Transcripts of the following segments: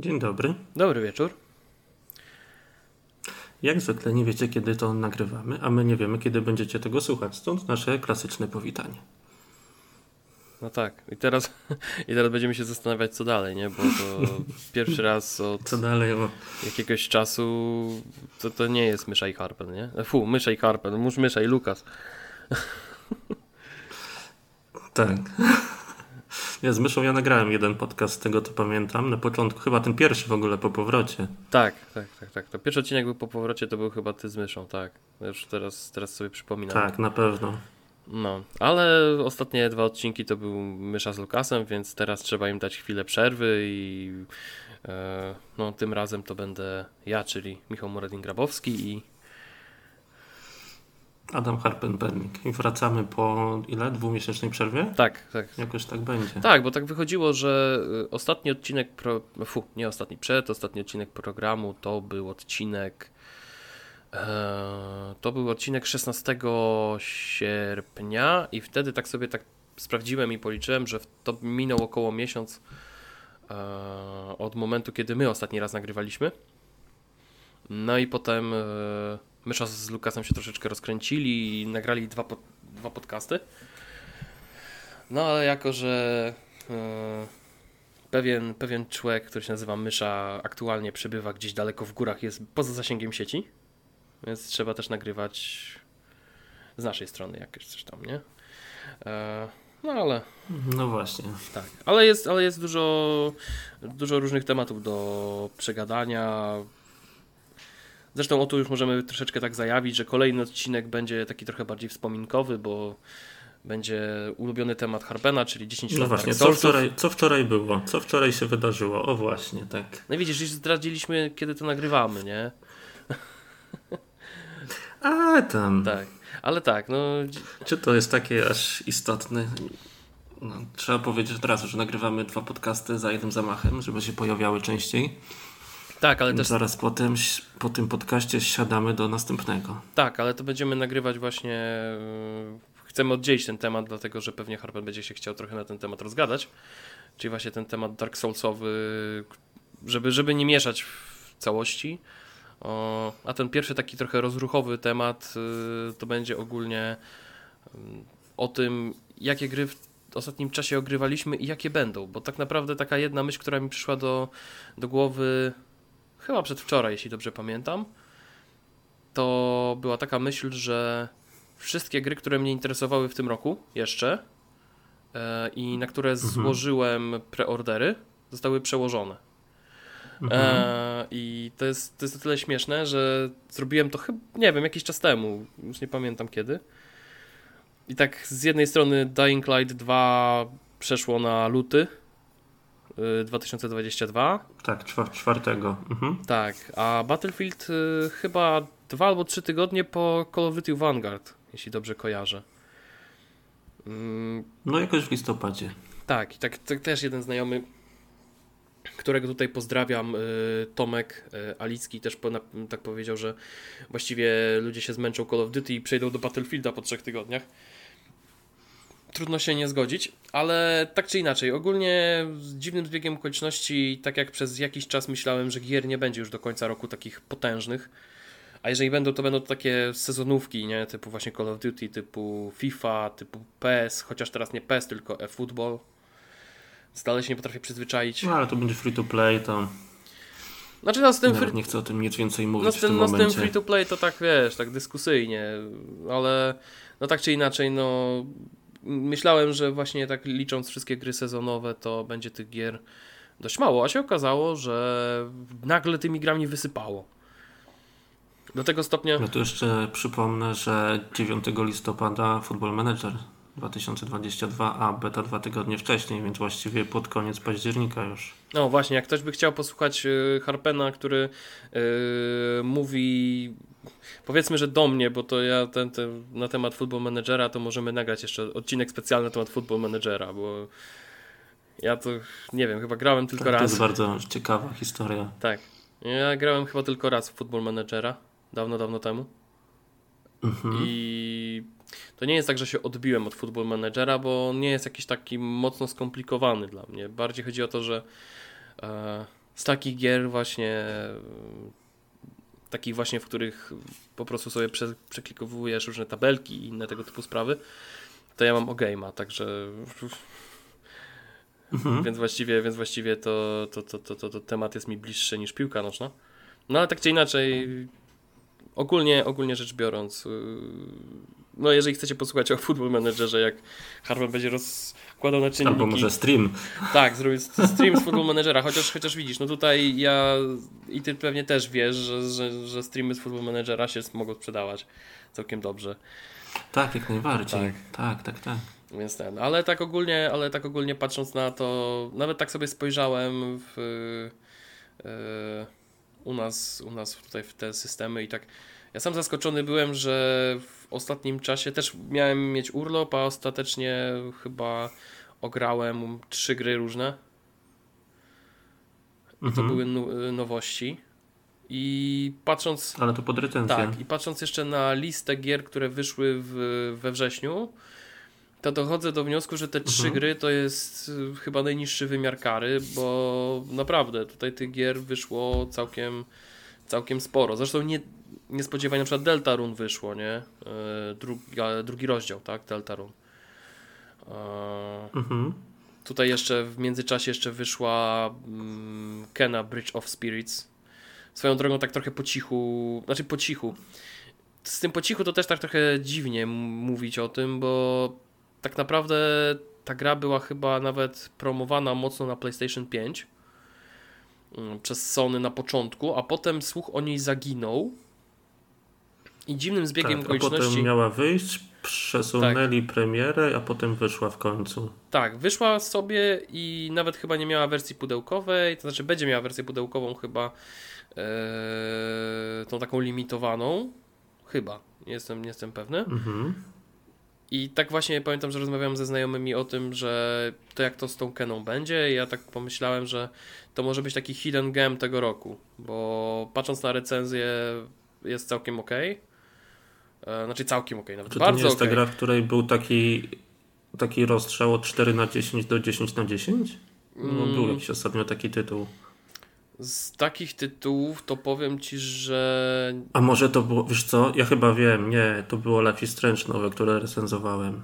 Dzień dobry. Dobry wieczór. Jak zwykle nie wiecie, kiedy to nagrywamy, a my nie wiemy, kiedy będziecie tego słuchać. Stąd nasze klasyczne powitanie. No tak. I teraz, i teraz będziemy się zastanawiać, co dalej, nie? Bo to pierwszy raz od Co dalej? O, jakiegoś czasu to, to nie jest Mysza i Harpen, nie? Fu, Mysza i Harpen, mórz Mysza i Lukas. tak. Ja z myszą ja nagrałem jeden podcast, z tego to pamiętam. Na początku, chyba ten pierwszy w ogóle po powrocie. Tak, tak, tak, tak. To pierwszy odcinek był po powrocie, to był chyba ty z Myszą, tak. Już teraz, teraz sobie przypominam. Tak, na pewno. No, ale ostatnie dwa odcinki to był Mysza z Lukasem, więc teraz trzeba im dać chwilę przerwy i e, no, tym razem to będę ja, czyli Michał Muradin-Grabowski i Adam Harpen-Pennik. I wracamy po ile? Dwumiesięcznej przerwie? tak, tak. Jakoś tak będzie. Tak, bo tak wychodziło, że y, ostatni odcinek, pro, fu, nie ostatni, przed ostatni odcinek programu to był odcinek e, to był odcinek 16 sierpnia i wtedy tak sobie tak sprawdziłem i policzyłem, że to minął około miesiąc e, od momentu, kiedy my ostatni raz nagrywaliśmy. No i potem e, Mysza z Lukasem się troszeczkę rozkręcili i nagrali dwa, pod, dwa podcasty. No ale jako, że e, pewien, pewien człowiek, który się nazywa Mysza, aktualnie przebywa gdzieś daleko w górach, jest poza zasięgiem sieci, więc trzeba też nagrywać z naszej strony jakieś coś tam, nie? E, no ale No właśnie. tak, ale jest, ale jest dużo, dużo różnych tematów do przegadania. Zresztą o tu już możemy troszeczkę tak zajawić, że kolejny odcinek będzie taki trochę bardziej wspominkowy, bo będzie ulubiony temat Harpena, czyli 10 No lat właśnie, co wczoraj, co wczoraj było? Co wczoraj się wydarzyło? O właśnie, tak. No widzisz, już zdradziliśmy, kiedy to nagrywamy, nie? A tam. Tak, ale tak, no Czy to jest takie aż istotne? No, trzeba powiedzieć od razu, że nagrywamy dwa podcasty za jednym zamachem, żeby się pojawiały częściej. Tak, ale też Zaraz potem, po tym podcaście siadamy do następnego. Tak, ale to będziemy nagrywać właśnie. yy, Chcemy oddzielić ten temat, dlatego że pewnie Harper będzie się chciał trochę na ten temat rozgadać. Czyli właśnie ten temat Dark Soulsowy, żeby, żeby nie mieszać w całości. O, a ten pierwszy taki trochę rozruchowy temat yy, to będzie ogólnie yy, o tym, jakie gry w ostatnim czasie ogrywaliśmy i jakie będą. Bo tak naprawdę taka jedna myśl, która mi przyszła do, do głowy chyba przedwczoraj, jeśli dobrze pamiętam to była taka myśl, że wszystkie gry, które mnie interesowały w tym roku jeszcze e, i na które złożyłem preordery, zostały przełożone. E, I to jest, to jest o tyle śmieszne, że zrobiłem to chyba, nie wiem, jakiś czas temu, już nie pamiętam kiedy. I tak z jednej strony Dying Light 2 przeszło na luty 2022, Tak, czwar- czwartego. Mhm. tak, a Battlefield y, chyba dwa albo trzy tygodnie po Call of Duty Vanguard, jeśli dobrze kojarzę. Mm, No jakoś w listopadzie. tak, i tak, tak też jeden znajomy, którego tutaj pozdrawiam, y, Tomek y, Alicki, też tak powiedział, że właściwie ludzie się zmęczą Call of Duty i przejdą do Battlefielda po trzech tygodniach. Trudno się nie zgodzić, ale tak czy inaczej, ogólnie z dziwnym zbiegiem okoliczności, tak jak przez jakiś czas myślałem, że gier nie będzie już do końca roku takich potężnych, a jeżeli będą, to będą to takie sezonówki, nie? Typu właśnie Call of Duty, typu FIFA, typu PES, chociaż teraz nie PES, tylko eFootball. Dalej się nie potrafię przyzwyczaić. No ale to będzie free to play, to Znaczy no z tym, free, nie chcę o tym nic więcej mówić no, z w tym tym, no, z tym free to play to tak wiesz, tak dyskusyjnie, ale no tak czy inaczej, no myślałem, że właśnie tak licząc wszystkie gry sezonowe, to będzie tych gier dość mało, a się okazało, że nagle tymi grami wysypało. Do tego stopnia. No to jeszcze przypomnę, że 9 listopada Football Manager 2022, a beta dwa tygodnie wcześniej, więc właściwie pod koniec października już. No właśnie, jak ktoś by chciał posłuchać y, Harpena, który y, mówi, powiedzmy, że do mnie, bo to ja ten, ten, na temat Football Managera, to możemy nagrać jeszcze odcinek specjalny na temat Football Managera, bo ja to nie wiem, chyba grałem tylko To raz. jest bardzo ciekawa historia. Tak. Ja grałem chyba tylko raz w Football Managera. Dawno, dawno temu. Mhm. I to nie jest tak, że się odbiłem od Football Managera, bo on nie jest jakiś taki mocno skomplikowany dla mnie. Bardziej chodzi o to, że e, z takich gier właśnie takich właśnie, w których po prostu sobie prze, przeklikowujesz różne tabelki i inne tego typu sprawy, to ja mam o game'a, także mhm. więc właściwie, więc właściwie to, to, to, to, to, to temat jest mi bliższy niż piłka noczna. No ale tak czy inaczej, ogólnie, ogólnie rzecz biorąc, yy, no jeżeli chcecie posłuchać o Football Managerze, jak Harvard będzie rozkładał na czynniki. Albo może stream. Tak, zrobić stream z Football Managera, chociaż, chociaż widzisz, no tutaj ja i ty pewnie też wiesz, że, że, że streamy z Football Managera się mogą sprzedawać całkiem dobrze. Tak, jak najbardziej. Tak, tak, tak. tak. Więc ten, ale tak ogólnie, ale tak ogólnie patrząc na to, nawet tak sobie spojrzałem w, yy, u nas, u nas tutaj w te systemy i tak ja sam zaskoczony byłem, że w ostatnim czasie też miałem mieć urlop, a ostatecznie chyba ograłem trzy gry różne. Mhm. To były nowości. I patrząc. Ale to pod recenzję. Tak, i patrząc jeszcze na listę gier, które wyszły w, we wrześniu, to dochodzę do wniosku, że te trzy mhm. gry to jest y, chyba najniższy wymiar kary, bo naprawdę tutaj tych gier wyszło całkiem, całkiem sporo. Zresztą nie, niespodziewanie na przykład Deltarune wyszło, nie? E, drugi, rozdział, tak? Deltarune. Mhm. Tutaj jeszcze w międzyczasie jeszcze wyszła mm, Kena Bridge of Spirits. Swoją drogą tak trochę po cichu, znaczy po cichu. Z tym po cichu to też tak trochę dziwnie mówić o tym, bo tak naprawdę ta gra była chyba nawet promowana mocno na PlayStation 5 mm, przez Sony na początku, a potem słuch o niej zaginął i dziwnym zbiegiem tak, okoliczności. A potem miała wyjść, przesunęli tak. premierę, a potem wyszła w końcu. Tak, wyszła sobie i nawet chyba nie miała wersji pudełkowej, to znaczy będzie miała wersję pudełkową chyba e, tą taką limitowaną. Chyba, nie jestem, nie jestem pewny. Mhm. I tak właśnie pamiętam, że rozmawiałem ze znajomymi o tym, że to jak to z tą Keną będzie. I ja tak pomyślałem, że to może być taki hidden gem tego roku, bo patrząc na recenzję jest całkiem ok. E, znaczy całkiem ok, nawet Czy bardzo to nie jest okay. ta gra, w której był taki, taki rozstrzał od 4 na 10 do 10 na 10? No, mm. Był jakiś ostatnio taki tytuł. Z takich tytułów to powiem ci, że. A może to było, wiesz co? Ja chyba wiem, nie, to było Life is Strange nowe, które recenzowałem.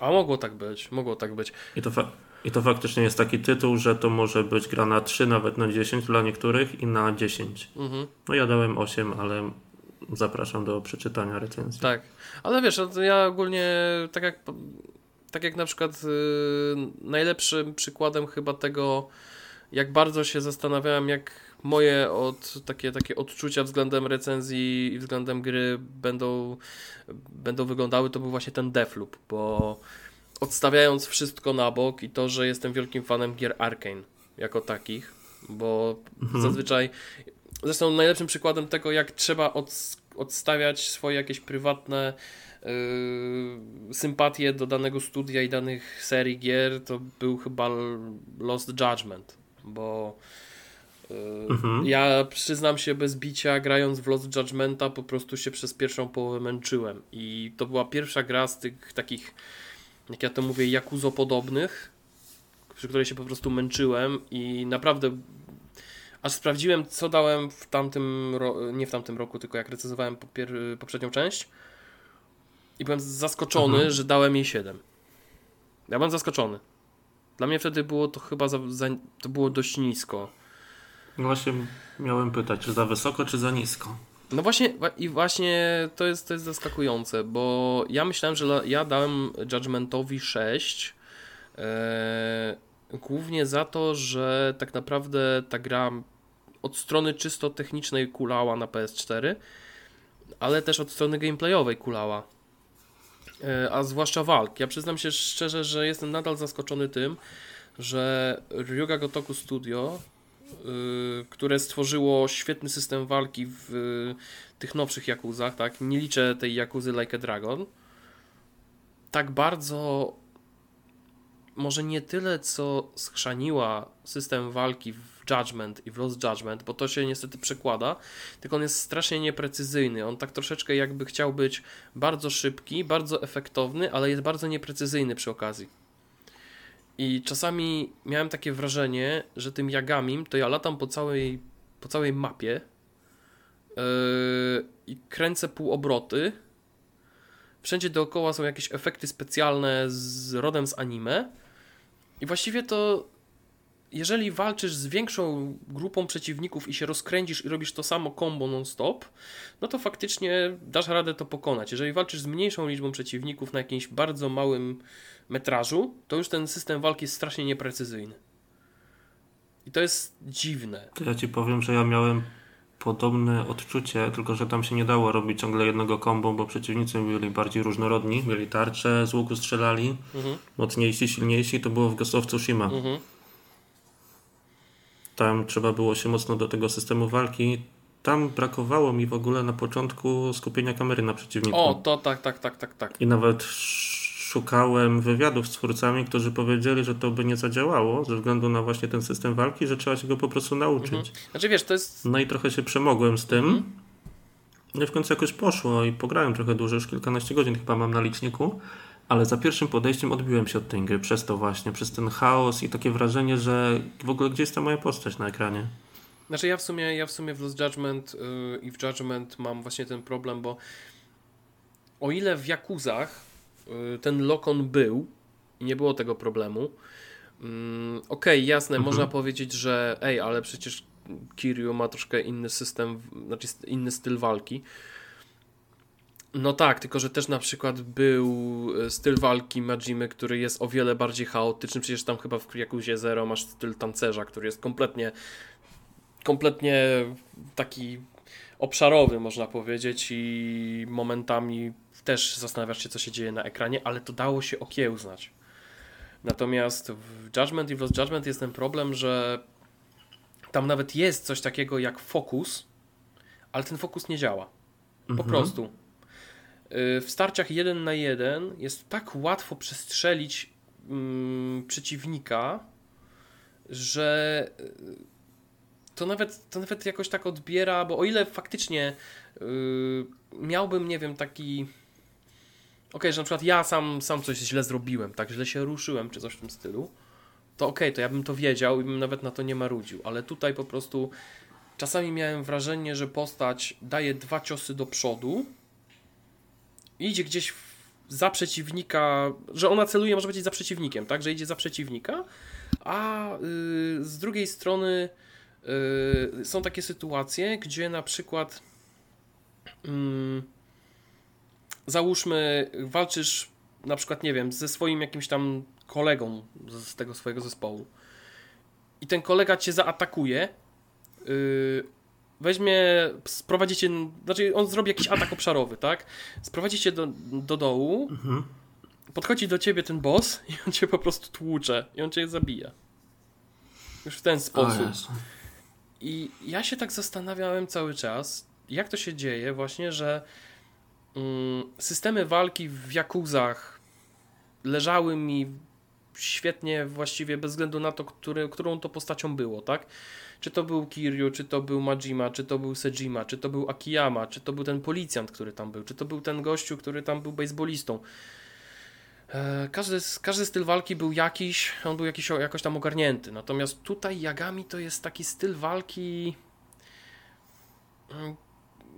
A mogło tak być, mogło tak być. I to, I to faktycznie jest taki tytuł, że to może być gra na 3, nawet na 10 dla niektórych i na 10. Mhm. No ja dałem 8, ale zapraszam do przeczytania recenzji. Tak, ale wiesz, no ja ogólnie tak jak, tak jak na przykład yy, najlepszym przykładem chyba tego, jak bardzo się zastanawiałem, jak moje od, takie, takie odczucia względem recenzji i względem gry będą, będą wyglądały, to był właśnie ten Deathloop, bo odstawiając wszystko na bok i to, że jestem wielkim fanem gier Arkane jako takich, bo mhm. zazwyczaj Zresztą najlepszym przykładem tego, jak trzeba od, odstawiać swoje jakieś prywatne yy, sympatie do danego studia i danych serii gier, to był chyba Lost Judgment, bo yy, mhm. ja przyznam się bez bicia, grając w Lost Judgmenta, po prostu się przez pierwszą połowę męczyłem. I to była pierwsza gra z tych takich, jak ja to mówię, jakuzo podobnych, przy której się po prostu męczyłem i naprawdę aż sprawdziłem, co dałem w tamtym, nie w tamtym roku, tylko jak recenzowałem poprzednią część i byłem zaskoczony, mhm. że dałem jej 7. Ja byłem zaskoczony. Dla mnie wtedy było to chyba za, za, to było dość nisko. No właśnie miałem pytać, czy za wysoko, czy za nisko. No właśnie, i właśnie to jest, to jest zaskakujące, bo ja myślałem, że ja dałem Judgmentowi 6. Eee, Głównie za to, że tak naprawdę ta gra od strony czysto technicznej kulała na PS4, ale też od strony gameplayowej kulała. E, a zwłaszcza walk. Ja przyznam się szczerze, że jestem nadal zaskoczony tym, że Ryuga Gotoku Studio, yy, które stworzyło świetny system walki w tych nowszych Jakuzach, tak, nie liczę tej Jakuzy Like a Dragon, tak bardzo może nie tyle, co schrzaniła system walki w Judgment i w Lost Judgment, bo to się niestety przekłada, tylko on jest strasznie nieprecyzyjny. On tak troszeczkę jakby chciał być bardzo szybki, bardzo efektowny, ale jest bardzo nieprecyzyjny przy okazji. I czasami miałem takie wrażenie, że tym Jagamim to ja latam po całej, po całej mapie yy, i kręcę półobroty. Wszędzie dookoła są jakieś efekty specjalne z rodem z anime. I właściwie to jeżeli walczysz z większą grupą przeciwników i się rozkręcisz i robisz to samo combo non-stop, no to faktycznie dasz radę to pokonać. Jeżeli walczysz z mniejszą liczbą przeciwników na jakimś bardzo małym metrażu, to już ten system walki jest strasznie nieprecyzyjny. I to jest dziwne. To ja ci powiem, że ja miałem podobne odczucie, tylko że tam się nie dało robić ciągle jednego kombo, bo przeciwnicy byli bardziej różnorodni, mieli tarcze, z łuku strzelali, Mhm. mocniejsi, silniejsi, to było w Ghost of Tsushima. Mhm. Tam trzeba było się mocno do tego systemu walki. Tam brakowało mi w ogóle na początku skupienia kamery na przeciwniku. O, to tak, tak, tak, tak, tak. I nawet szukałem wywiadów z twórcami, którzy powiedzieli, że to by nie zadziałało ze względu na właśnie ten system walki, że trzeba się go po prostu nauczyć. Mhm. Znaczy wiesz, to jest... No i trochę się przemogłem z tym. Mhm. No i w końcu jakoś poszło i pograłem trochę dłużej, już kilkanaście godzin chyba mam na liczniku, ale za pierwszym podejściem odbiłem się od tej gry przez to właśnie, przez ten chaos i takie wrażenie, że w ogóle gdzie jest ta moja postać na ekranie. Znaczy ja w sumie, ja w sumie w Lost Judgment yy, i w Judgment mam właśnie ten problem, bo o ile w Jakuzach ten lokon był i nie było tego problemu, yy, okej, jasne, Mhm. można powiedzieć, że ej, ale przecież Kiryu ma troszkę inny system, znaczy inny styl walki. No tak, tylko że też na przykład był e, styl walki Majimy, który jest o wiele bardziej chaotyczny. Przecież tam chyba w Yakuzie Zero masz styl tancerza, który jest kompletnie kompletnie taki obszarowy, można powiedzieć, i momentami też zastanawiasz się, co się dzieje na ekranie, ale to dało się okiełznać. Natomiast w Judgment i w Lost Judgment jest ten problem, że tam nawet jest coś takiego jak fokus, ale ten fokus nie działa. Po Mhm. prostu. Y, W starciach jeden na jeden jest tak łatwo przestrzelić mm, przeciwnika, że y, to nawet, to nawet jakoś tak odbiera, bo o ile faktycznie y, miałbym, nie wiem, taki. Okej, że na przykład ja sam, sam coś źle zrobiłem, tak, źle się ruszyłem, czy coś w tym stylu, to okej, to ja bym to wiedział i bym nawet na to nie marudził, ale tutaj po prostu czasami miałem wrażenie, że postać daje dwa ciosy do przodu, idzie gdzieś za przeciwnika, że ona celuje, może powiedzieć, za przeciwnikiem, tak, że idzie za przeciwnika, a y, z drugiej strony y, są takie sytuacje, gdzie na przykład mm, załóżmy, walczysz na przykład, nie wiem, ze swoim jakimś tam kolegą z, tego swojego zespołu i ten kolega cię zaatakuje, yy, weźmie, sprowadzicie, znaczy on zrobi jakiś atak obszarowy, tak? Sprowadzicie do, do dołu, Mhm. podchodzi do ciebie ten boss i on cię po prostu tłucze i on cię zabija. Już w ten sposób. I ja się tak zastanawiałem cały czas, jak to się dzieje właśnie, że systemy walki w Jakuzach leżały mi świetnie właściwie bez względu na to, który, którą to postacią było, tak? Czy to był Kiryu, czy to był Majima, czy to był Sejima, czy to był Akiyama, czy to był ten policjant, który tam był, czy to był ten gościu, który tam był baseballistą. E, Każdy, każdy styl walki był jakiś, on był jakiś, jakoś tam ogarnięty. Natomiast tutaj Yagami to jest taki styl walki.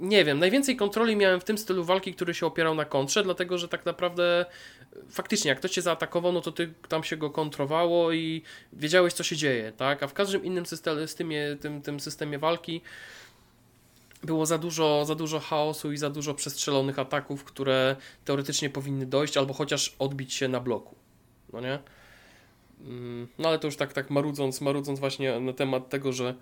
Nie wiem, najwięcej kontroli miałem w tym stylu walki, który się opierał na kontrze, dlatego że tak naprawdę e, faktycznie, jak ktoś cię zaatakował, no to ty tam się go kontrowało i wiedziałeś, co się dzieje, tak? A w każdym innym systemie, tym, tym systemie walki było za dużo, za dużo chaosu i za dużo przestrzelonych ataków, które teoretycznie powinny dojść, albo chociaż odbić się na bloku. No nie? Mm, No ale to już tak, tak marudząc, marudząc właśnie na temat tego, że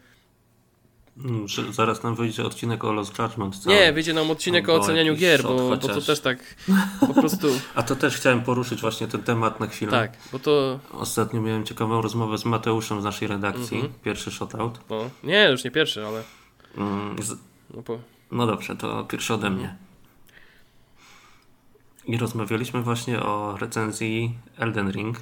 że Zaraz nam wyjdzie odcinek o Lost Judgment. cały. nie, wyjdzie nam odcinek o Albo ocenianiu gier, bo, bo to też tak po prostu A to też chciałem poruszyć właśnie ten temat na chwilę. tak, bo to Ostatnio miałem ciekawą rozmowę z Mateuszem z naszej redakcji. Mhm. Pierwszy shoutout. no, nie, już nie pierwszy, ale Mm, z- no, po, No dobrze, to pierwszy ode mnie. I rozmawialiśmy właśnie o recenzji Elden Ring,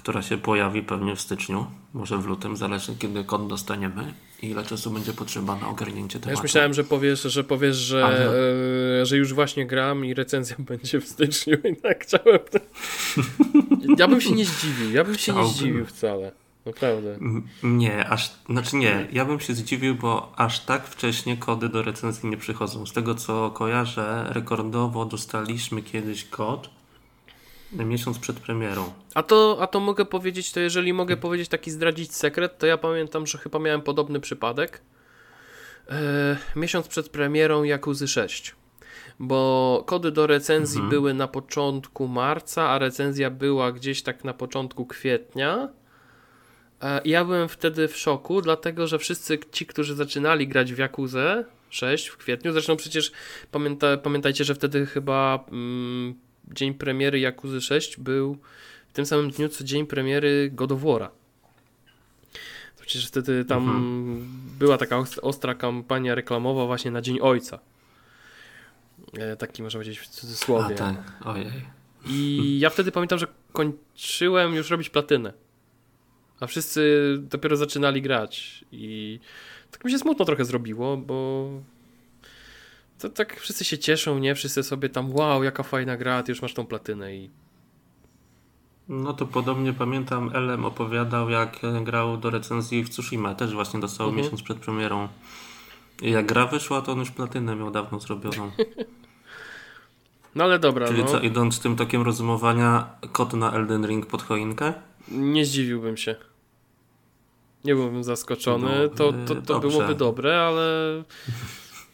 która się pojawi pewnie w styczniu, może w lutym, zależy kiedy kod dostaniemy i ile czasu będzie potrzeba na ogarnięcie tematu. Ja już myślałem, że powiesz, że, powiesz, że, Ale... e, że już właśnie gram i recenzja będzie w styczniu i tak chciałem. Ja bym się nie zdziwił, ja bym się Chciałbym. nie zdziwił wcale. Naprawdę. Nie, aż, znaczy nie, ja bym się zdziwił, bo aż tak wcześnie kody do recenzji nie przychodzą. Z tego co kojarzę, rekordowo dostaliśmy kiedyś kod miesiąc przed premierą. A to, a to mogę powiedzieć, to jeżeli mogę powiedzieć taki zdradzić sekret, to ja pamiętam, że chyba miałem podobny przypadek. E, miesiąc przed premierą Jakuzy 6 bo kody do recenzji mhm. były na początku marca, a recenzja była gdzieś tak na początku kwietnia. E, ja byłem wtedy w szoku, dlatego że wszyscy ci, którzy zaczynali grać w Jakuzę 6 w kwietniu, zresztą przecież pamięta, pamiętajcie, że wtedy chyba mm, dzień premiery Jakuzy 6 był w tym samym dniu, co dzień premiery God of War'a. Przecież wtedy tam mhm. była taka ostra kampania reklamowa właśnie na Dzień Ojca. E, taki można powiedzieć w cudzysłowie. A, tak. Ojej. I ja wtedy pamiętam, że kończyłem już robić platynę. A wszyscy dopiero zaczynali grać. I tak mi się smutno trochę zrobiło, bo to tak wszyscy się cieszą, nie? Wszyscy sobie tam, wow, jaka fajna gra, ty już masz tą platynę i... No to podobnie pamiętam, Elem opowiadał, jak grał do recenzji w Tsushima, też właśnie dostał mhm. miesiąc przed premierą. I jak gra wyszła, to on już platynę miał dawno zrobioną. no ale dobra, Czyli no. co, idąc tym tokiem rozumowania, kot na Elden Ring pod choinkę? Nie zdziwiłbym się. Nie byłbym zaskoczony. No, to, to, to byłoby dobre, ale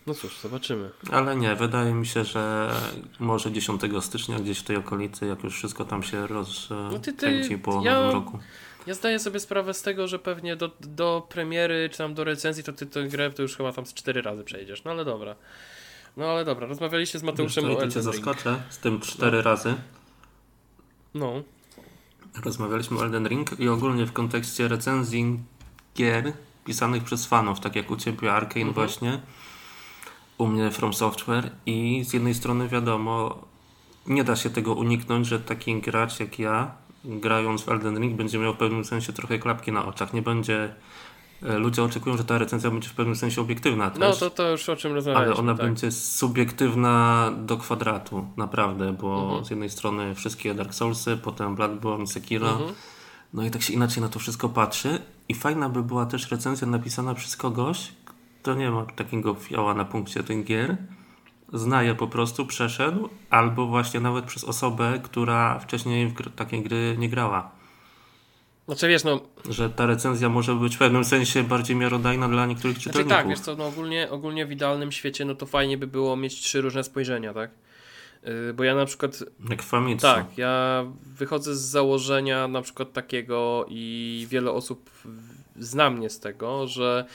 no cóż, zobaczymy. Ale nie, wydaje mi się, że może 10 stycznia gdzieś w tej okolicy, jak już wszystko tam się rozkręci no po ja, nowym roku. Ja zdaję sobie sprawę z tego, że pewnie do, do premiery czy tam do recenzji to ty tę grę to już chyba tam z 4 razy przejdziesz. No ale dobra. No ale dobra, rozmawialiście z Mateuszem Wiesz, o cię zaskoczę z tym 4 no. razy. No. Rozmawialiśmy o Elden Ring i ogólnie w kontekście recenzji gier pisanych przez fanów, tak jak u Ciebie Arkane mhm. właśnie u mnie From Software i z jednej strony wiadomo, nie da się tego uniknąć, że taki gracz jak ja, grając w Elden Ring, będzie miał w pewnym sensie trochę klapki na oczach. Nie będzie. E, ludzie oczekują, że ta recenzja będzie w pewnym sensie obiektywna. Też, no to, to już o czym rozmawialiśmy. Ale ona tak. będzie subiektywna do kwadratu, naprawdę, bo mhm. z jednej strony wszystkie Dark Soulsy, potem Bloodborne, Sekiro. Mhm. No i tak się inaczej na to wszystko patrzy. I fajna by była też recenzja napisana przez kogoś, to nie ma takiego fioła na punkcie tych gier. Zna je po prostu, przeszedł, albo właśnie nawet przez osobę, która wcześniej w gr takiej gry nie grała. Znaczy wiesz, no... Że ta recenzja może być w pewnym sensie bardziej miarodajna dla niektórych znaczy, czytelników. tak, wiesz co, no ogólnie, ogólnie w idealnym świecie no to fajnie by było mieć trzy różne spojrzenia, tak? Yy, bo ja na przykład... Jak w Tak, ja wychodzę z założenia na przykład takiego i wiele osób zna mnie z tego, że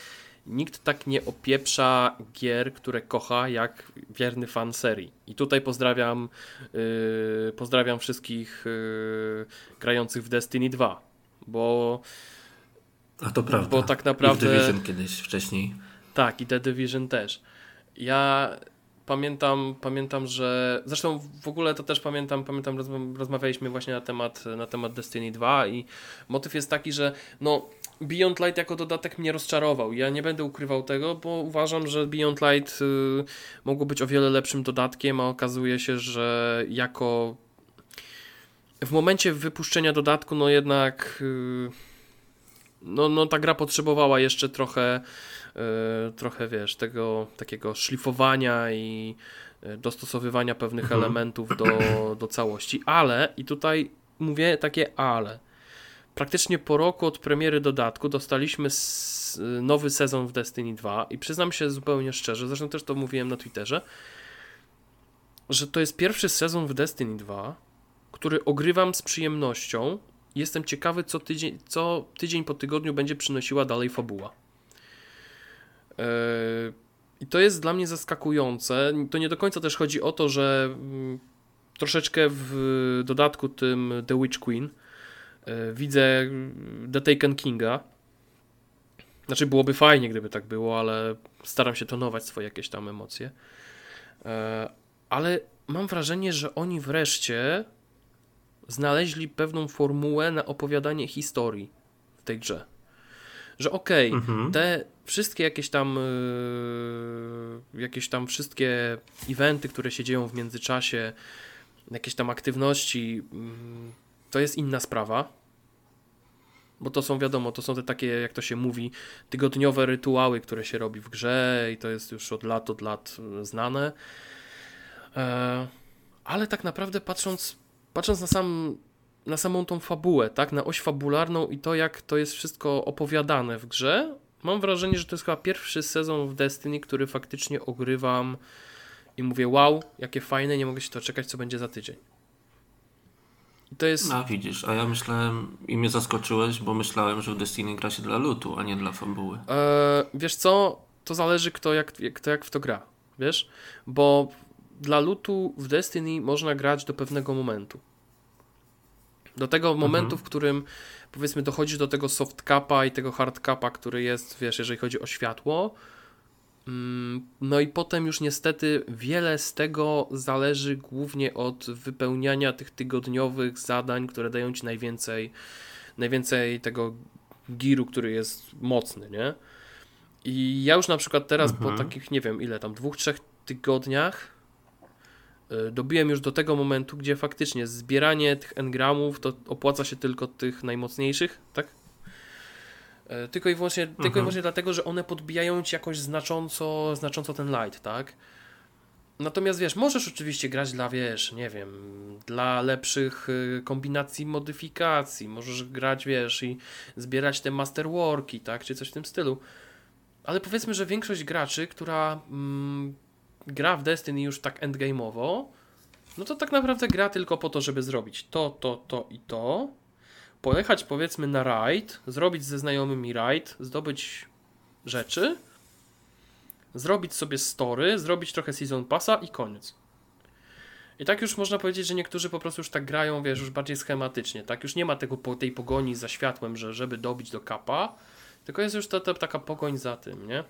nikt tak nie opieprza gier, które kocha, jak wierny fan serii. I tutaj pozdrawiam, yy, pozdrawiam wszystkich yy, grających w Destiny 2, bo. A to prawda. Bo tak naprawdę. I w Division kiedyś wcześniej. Tak, i The Division też. Ja pamiętam, pamiętam, że zresztą w ogóle to też pamiętam, pamiętam rozmawialiśmy właśnie na temat, na temat Destiny 2 i motyw jest taki, że no Beyond Light jako dodatek mnie rozczarował. Ja nie będę ukrywał tego, bo uważam, że Beyond Light y, mogło być o wiele lepszym dodatkiem, a okazuje się, że jako w momencie wypuszczenia dodatku, no jednak y, no, no ta gra potrzebowała jeszcze trochę y, trochę wiesz, tego takiego szlifowania i y, dostosowywania pewnych mhm. elementów do, do całości, ale i tutaj mówię takie ale praktycznie po roku od premiery dodatku dostaliśmy nowy sezon w Destiny 2 i przyznam się zupełnie szczerze, zresztą też to mówiłem na Twitterze, że to jest pierwszy sezon w Destiny 2, który ogrywam z przyjemnością. Jestem ciekawy, co tydzień, co tydzień po tygodniu będzie przynosiła dalej fabuła. Yy, I to jest dla mnie zaskakujące. To nie do końca też chodzi o to, że mm, troszeczkę w dodatku tym The Witch Queen widzę The Taken Kinga. Znaczy byłoby fajnie, gdyby tak było, ale staram się tonować swoje jakieś tam emocje. E, ale mam wrażenie, że oni wreszcie znaleźli pewną formułę na opowiadanie historii w tej grze. Że okej, okay, mhm. te wszystkie jakieś tam yy, jakieś tam wszystkie eventy, które się dzieją w międzyczasie, jakieś tam aktywności, yy, to jest inna sprawa. Bo to są, wiadomo, to są te takie, jak to się mówi, tygodniowe rytuały, które się robi w grze i to jest już od lat, od lat znane. E, ale tak naprawdę patrząc, patrząc na, sam, na samą tą fabułę, tak, na oś fabularną i to, jak to jest wszystko opowiadane w grze, mam wrażenie, że to jest chyba pierwszy sezon w Destiny, który faktycznie ogrywam i mówię, wow, jakie fajne, nie mogę się doczekać, co będzie za tydzień. I to jest... No widzisz, a ja myślałem i mnie zaskoczyłeś, bo myślałem, że w Destiny gra się dla lutu, a nie dla fabuły. Eee, wiesz co, to zależy kto jak, kto jak w to gra, wiesz, bo dla lutu w Destiny można grać do pewnego momentu. Do tego mhm. momentu, w którym powiedzmy dochodzi do tego soft capa i tego hard capa, który jest, wiesz, jeżeli chodzi o światło. Mm, no i potem już niestety wiele z tego zależy głównie od wypełniania tych tygodniowych zadań, które dają ci najwięcej, najwięcej tego giru, który jest mocny, nie? I ja już na przykład teraz mhm. po takich, nie wiem ile tam, dwóch, trzech tygodniach E, dobiłem już do tego momentu, gdzie faktycznie zbieranie tych engramów to opłaca się tylko tych najmocniejszych, tak? E, tylko i wyłącznie, mhm. tylko i mhm. wyłącznie dlatego, że one podbijają ci jakoś znacząco, znacząco ten light, tak? Natomiast wiesz, możesz oczywiście grać dla, wiesz, nie wiem, dla lepszych y, kombinacji modyfikacji, możesz grać, wiesz, i zbierać te masterworki, tak, czy coś w tym stylu. Ale powiedzmy, że większość graczy, która mm, gra w Destiny już tak endgame'owo, no to tak naprawdę gra tylko po to, żeby zrobić to, to, to i to, pojechać powiedzmy na raid, zrobić ze znajomymi raid, zdobyć rzeczy, zrobić sobie story, zrobić trochę season passa i koniec. I tak już można powiedzieć, że niektórzy po prostu już tak grają, wiesz, już bardziej schematycznie, tak? Już nie ma tego, tej pogoni za światłem, że żeby dobić do kapa, tylko jest już ta, ta taka pogoń za tym, nie?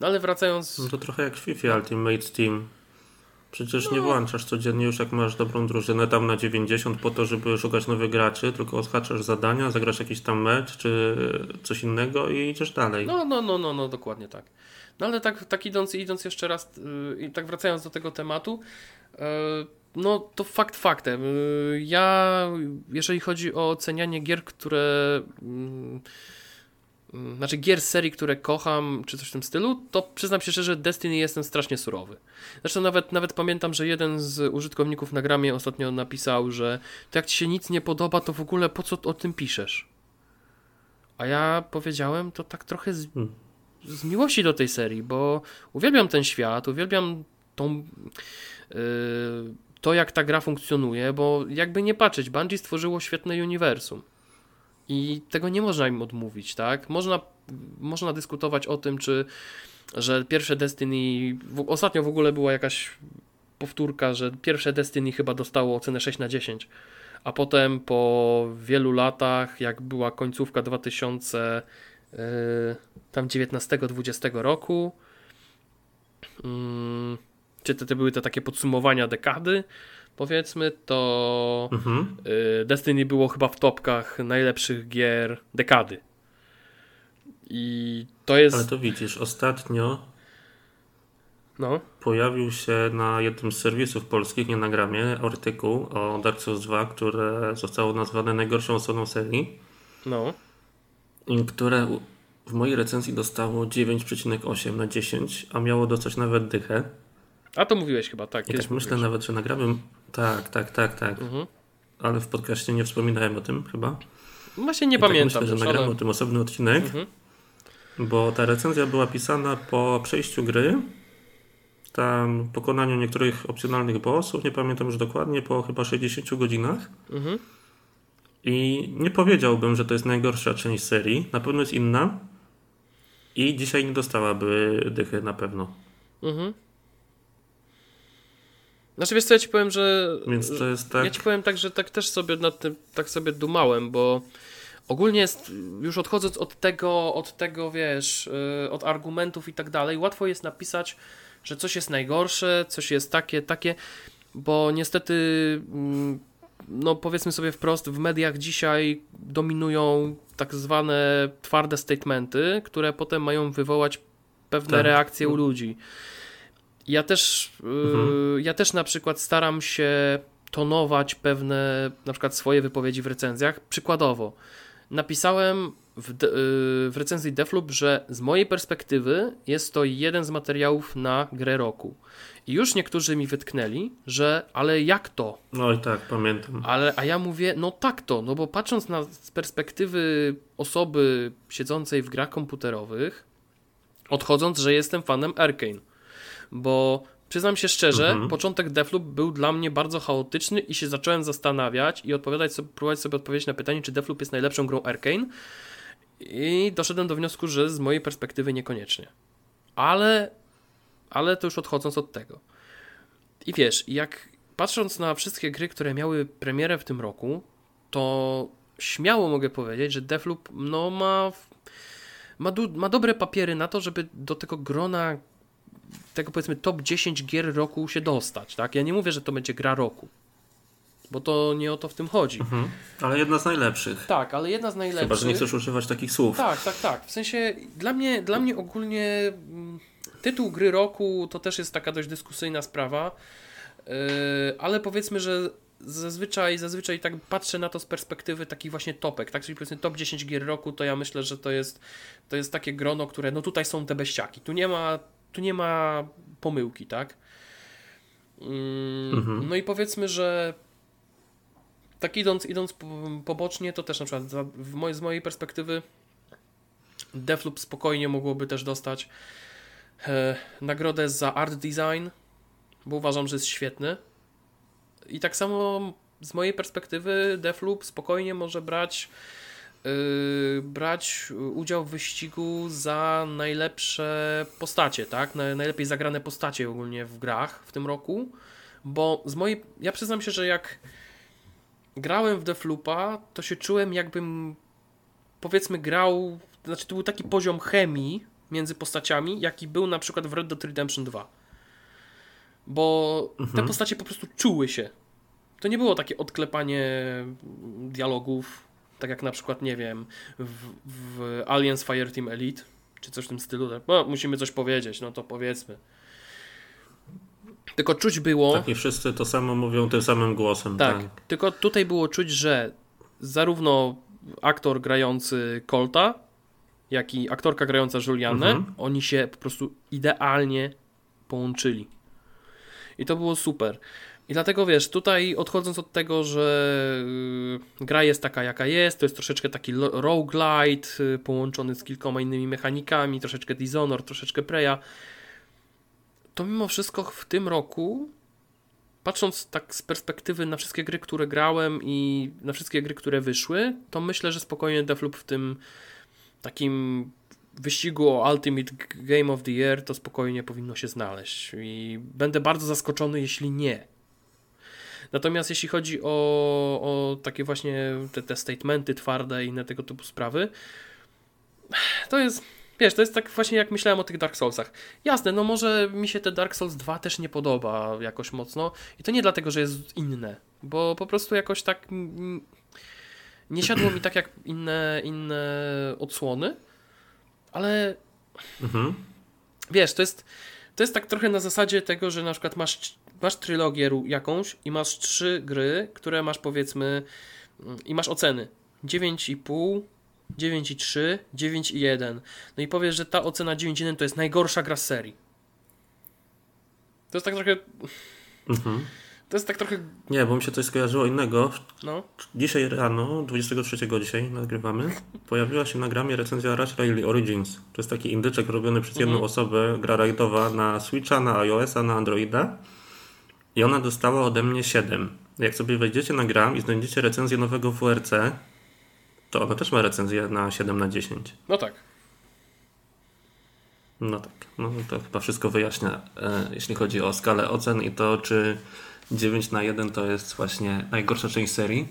No ale wracając... No to trochę jak FIFA Ultimate Team. Przecież no. nie włączasz codziennie już jak masz dobrą drużynę tam na 90 po to, żeby szukać nowych graczy, tylko odhaczasz zadania, zagrasz jakiś tam mecz czy coś innego i idziesz dalej. No, no, no, no, no dokładnie tak. No ale tak, tak idąc, idąc jeszcze raz yy, i tak wracając do tego tematu, yy, no to fakt faktem. Yy, ja, jeżeli chodzi o ocenianie gier, które Mm, znaczy gier serii, które kocham, czy coś w tym stylu, to przyznam się szczerze, Destiny jestem strasznie surowy. Zresztą nawet, nawet pamiętam, że jeden z użytkowników na gramie ostatnio napisał, że to jak ci się nic nie podoba, to w ogóle po co o tym piszesz? A ja powiedziałem to tak trochę z, hmm. z miłości do tej serii, bo uwielbiam ten świat, uwielbiam tą... Yy, to jak ta gra funkcjonuje, bo jakby nie patrzeć, Bungie stworzyło świetne uniwersum. I tego nie można im odmówić, tak? Można, można dyskutować o tym, czy że pierwsze Destiny, w, ostatnio w ogóle była jakaś powtórka, że pierwsze Destiny chyba dostało ocenę 6 na 10, a potem po wielu latach, jak była końcówka 2000 yy, tam 19-20 roku, yy, czy to, to były te takie podsumowania dekady, powiedzmy, to mhm. Y, Destiny było chyba w topkach najlepszych gier dekady. I to jest. Ale to widzisz, ostatnio no. pojawił się na jednym z serwisów polskich, nie na gramie, artykuł o Dark Souls 2, które zostało nazwane najgorszą osobą serii. No. I które w mojej recenzji dostało 9,8 na 10, a miało dostać nawet dychę. A to mówiłeś chyba, tak. I tak myślę nawet, że nagramy. Tak, tak, tak, tak. Mhm. Ale w podcaście nie wspominałem o tym chyba. Właśnie nie I tak pamiętam. myślę, że nagramy ale... o tym osobny odcinek. Mhm. Bo ta recenzja była pisana po przejściu gry. Tam pokonaniu niektórych opcjonalnych bossów, nie pamiętam już dokładnie, po chyba 60 godzinach. Mhm. I nie powiedziałbym, że to jest najgorsza część serii. Na pewno jest inna. I dzisiaj nie dostałaby dychy na pewno. Mhm. Znaczy wiesz co, ja ci powiem, że... Więc to jest tak... Ja ci powiem tak, że tak też sobie nad tym, tak sobie dumałem, bo ogólnie jest, już odchodząc od tego, od tego, wiesz, y, od argumentów i tak dalej, łatwo jest napisać, że coś jest najgorsze, coś jest takie, takie, bo niestety mm, no powiedzmy sobie wprost, w mediach dzisiaj dominują tak zwane twarde statementy, które potem mają wywołać pewne tak. reakcje u ludzi. Ja też, mhm. ja też na przykład staram się tonować pewne, na przykład swoje wypowiedzi w recenzjach. Przykładowo, napisałem w, de, y, w recenzji Defloop, że z mojej perspektywy jest to jeden z materiałów na grę roku. I już niektórzy mi wytknęli, że ale jak to? No i tak, pamiętam. Ale, a ja mówię, no tak to, no bo patrząc na z perspektywy osoby siedzącej w grach komputerowych, odchodząc, że jestem fanem Arkane, bo Przyznam się szczerze, mhm. początek Defloop był dla mnie bardzo chaotyczny i się zacząłem zastanawiać i odpowiadać sobie, próbować sobie odpowiedzieć na pytanie, czy Defloop jest najlepszą grą Arkane. I doszedłem do wniosku, że z mojej perspektywy niekoniecznie. Ale, ale to już odchodząc od tego. I wiesz, jak patrząc na wszystkie gry, które miały premierę w tym roku, to śmiało mogę powiedzieć, że Defloop no, ma, ma, ma dobre papiery na to, żeby do tego grona tego powiedzmy top 10 gier roku się dostać, tak? Ja nie mówię, że to będzie gra roku, bo to nie o to w tym chodzi. Mhm. Ale jedna z najlepszych. Tak, ale jedna z najlepszych. Chyba, że nie chcesz używać takich słów. Tak, tak, tak. W sensie dla mnie, dla mnie ogólnie mm, tytuł gry roku to też jest taka dość dyskusyjna sprawa, yy, ale powiedzmy, że zazwyczaj, zazwyczaj tak patrzę na to z perspektywy takich właśnie topek, tak? Czyli powiedzmy top 10 gier roku, to ja myślę, że to jest, to jest takie grono, które, no tutaj są te beściaki. Tu nie ma tu nie ma pomyłki, tak? Mm, mhm. No i powiedzmy, że tak idąc, idąc pobocznie, to też na przykład z mojej perspektywy Defloop spokojnie mogłoby też dostać e, nagrodę za art design, bo uważam, że jest świetny. I tak samo z mojej perspektywy Defloop spokojnie może brać brać udział w wyścigu za najlepsze postacie, tak? Najlepiej zagrane postacie ogólnie w grach w tym roku, bo z mojej, ja przyznam się, że jak grałem w Defloopa, to się czułem jakbym powiedzmy grał, znaczy to był taki poziom chemii między postaciami, jaki był na przykład w Red Dead Redemption 2. Bo mhm. te postacie po prostu czuły się. To nie było takie odklepanie dialogów, tak jak na przykład, nie wiem, w, w Aliens Fireteam Elite, czy coś w tym stylu. Tak? No, musimy coś powiedzieć, no to powiedzmy. Tylko czuć było. Tak, nie wszyscy to samo mówią tym samym głosem. Tak, tak. tylko tutaj było czuć, że zarówno aktor grający Colta, jak i aktorka grająca Julianę, mhm. oni się po prostu idealnie połączyli. I to było super. I dlatego wiesz, tutaj odchodząc od tego, że y, gra jest taka jaka jest, to jest troszeczkę taki roguelite y, połączony z kilkoma innymi mechanikami, troszeczkę Dishonored, troszeczkę Preya, to mimo wszystko w tym roku, patrząc tak z perspektywy na wszystkie gry, które grałem i na wszystkie gry, które wyszły, to myślę, że spokojnie Deathloop w tym takim wyścigu o Ultimate Game of the Year to spokojnie powinno się znaleźć i będę bardzo zaskoczony, jeśli nie. Natomiast jeśli chodzi o, o takie właśnie te, te statementy twarde i inne tego typu sprawy, to jest Wiesz, to jest tak właśnie jak myślałem o tych Dark Soulsach. Jasne, no może mi się te Dark Souls 2 też nie podoba jakoś mocno i to nie dlatego, że jest inne, bo po prostu jakoś tak nie siadło mi tak jak inne, inne odsłony, ale mhm. wiesz, to jest, to jest tak trochę na zasadzie tego, że na przykład masz masz trylogię jakąś i masz trzy gry, które masz powiedzmy mm, i masz oceny 9,5, 9,3, 9,1. No i powiesz, że ta ocena 9,1 to jest najgorsza gra z serii. To jest tak trochę. Mhm. To jest tak trochę. Nie, bo mi się coś skojarzyło innego. No. Dzisiaj rano, 23 dzisiaj nagrywamy, pojawiła się na gramie recenzja Rush Rally Origins. To jest taki indyczek robiony przez jedną mhm. osobę, gra rajdowa na Switcha, na iOS-a, na Androida. I ona dostała ode mnie 7. Jak sobie wejdziecie na gram i znajdziecie recenzję nowego WRC, to ona też ma recenzję na 7 na 10. No tak. No tak. No to chyba wszystko wyjaśnia, e, jeśli chodzi o skalę ocen i to, czy 9 na 1 to jest właśnie najgorsza część serii.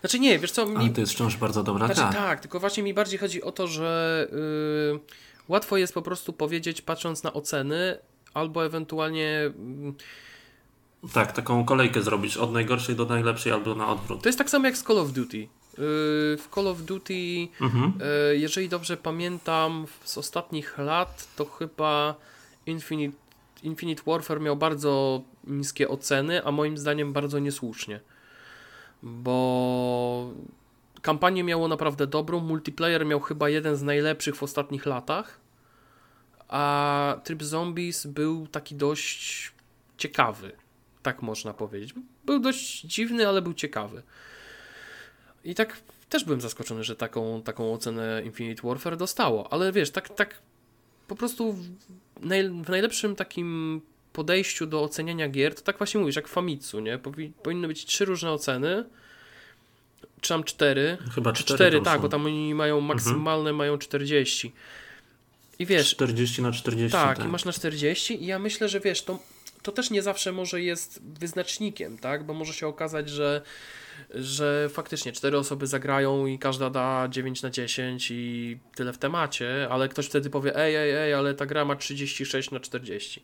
Znaczy nie, wiesz co... Mi... Ale to jest wciąż bardzo dobra znaczy, tak. tak, tylko właśnie mi bardziej chodzi o to, że yy, łatwo jest po prostu powiedzieć, patrząc na oceny, albo ewentualnie... Yy, Tak, taką kolejkę zrobić od najgorszej do najlepszej albo na odwrót. To jest tak samo jak z Call of Duty. Yy, w Call of Duty, Mhm. yy, jeżeli dobrze pamiętam, z ostatnich lat to chyba Infinite, Infinite Warfare miał bardzo niskie oceny, a moim zdaniem bardzo niesłusznie. Bo kampanię miało naprawdę dobrą, multiplayer miał chyba jeden z najlepszych w ostatnich latach, a tryb zombies był taki dość ciekawy, tak można powiedzieć. Był dość dziwny, ale był ciekawy. I tak też byłem zaskoczony, że taką, taką ocenę Infinite Warfare dostało, ale wiesz, tak, tak po prostu w, naj, w najlepszym takim podejściu do oceniania gier, to tak właśnie mówisz, jak w Famitsu, nie? Powi, powinny być trzy różne oceny, czy tam cztery, Chyba cztery, cztery, tak, są. bo tam oni mają maksymalne, mają 40. I wiesz, 40 na 40. tak, tak. i masz na 40 i ja myślę, że wiesz, to, to też nie zawsze może jest wyznacznikiem, tak? Bo może się okazać, że, że faktycznie cztery osoby zagrają i każda da 9 na 10 i tyle w temacie, ale ktoś wtedy powie, ej, ej, ej, ale ta gra ma 36 na 40.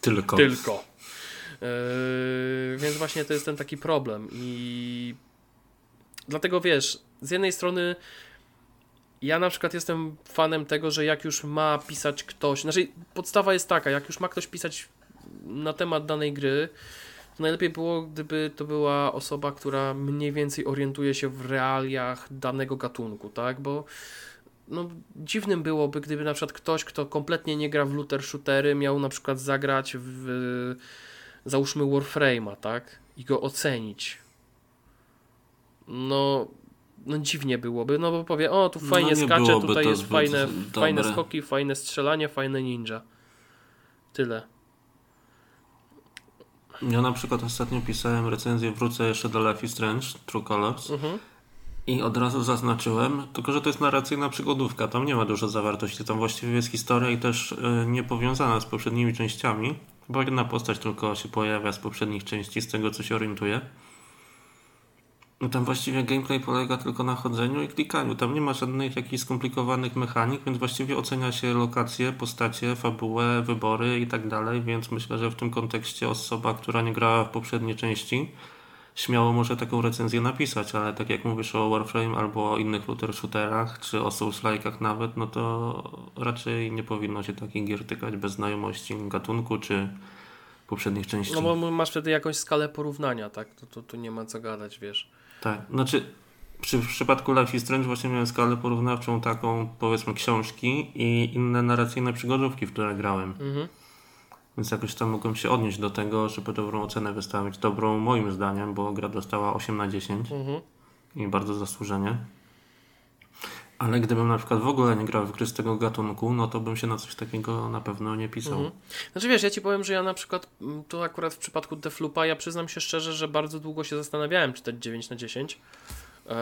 Tylko. Tylko. Yy, więc właśnie to jest ten taki problem i dlatego wiesz, z jednej strony ja na przykład jestem fanem tego, że jak już ma pisać ktoś, znaczy podstawa jest taka, jak już ma ktoś pisać na temat danej gry, to najlepiej było, gdyby to była osoba, która mniej więcej orientuje się w realiach danego gatunku, tak? Bo no, dziwnym byłoby, gdyby na przykład ktoś, kto kompletnie nie gra w looter shootery, miał na przykład zagrać w załóżmy Warframe'a, tak? I go ocenić. No, no dziwnie byłoby, no bo powie, o tu No fajnie nie skacze, tutaj jest fajne, dobre. fajne skoki, fajne strzelanie, fajne ninja. Tyle. Ja na przykład ostatnio pisałem recenzję, wrócę jeszcze do Life is Strange, True Colors Mhm. i od razu zaznaczyłem, tylko że to jest narracyjna przygodówka, tam nie ma dużo zawartości, tam właściwie jest historia i też y, niepowiązana z poprzednimi częściami, bo jedna postać tylko się pojawia z poprzednich części, z tego co się orientuję. No tam właściwie gameplay polega tylko na chodzeniu i klikaniu. Tam nie ma żadnych jakichś skomplikowanych mechanik, więc właściwie ocenia się lokacje, postacie, fabułę, wybory i tak dalej, więc myślę, że w tym kontekście osoba, która nie grała w poprzedniej części, śmiało może taką recenzję napisać, ale tak jak mówisz o Warframe albo o innych looter shooterach, czy o Souls-like'ach nawet, no to raczej nie powinno się takich gier tykać bez znajomości gatunku, czy poprzednich części. No bo masz wtedy jakąś skalę porównania, tak? To, to, to nie ma co gadać, wiesz. Tak, znaczy przy, w przypadku Life is Strange właśnie miałem skalę porównawczą taką powiedzmy książki i inne narracyjne przygodówki, w które grałem. Mhm. Więc jakoś tam mogłem się odnieść do tego, żeby dobrą ocenę wystawić. Dobrą moim zdaniem, bo gra dostała 8 na 10 Mhm. i bardzo zasłużenie. Ale gdybym na przykład w ogóle nie grał w gry z tego gatunku, no to bym się na coś takiego na pewno nie pisał. Mhm. Znaczy wiesz, ja ci powiem, że ja na przykład, mm, to akurat w przypadku Deflupa, ja przyznam się szczerze, że bardzo długo się zastanawiałem, czy dać 9 na 10. Eee,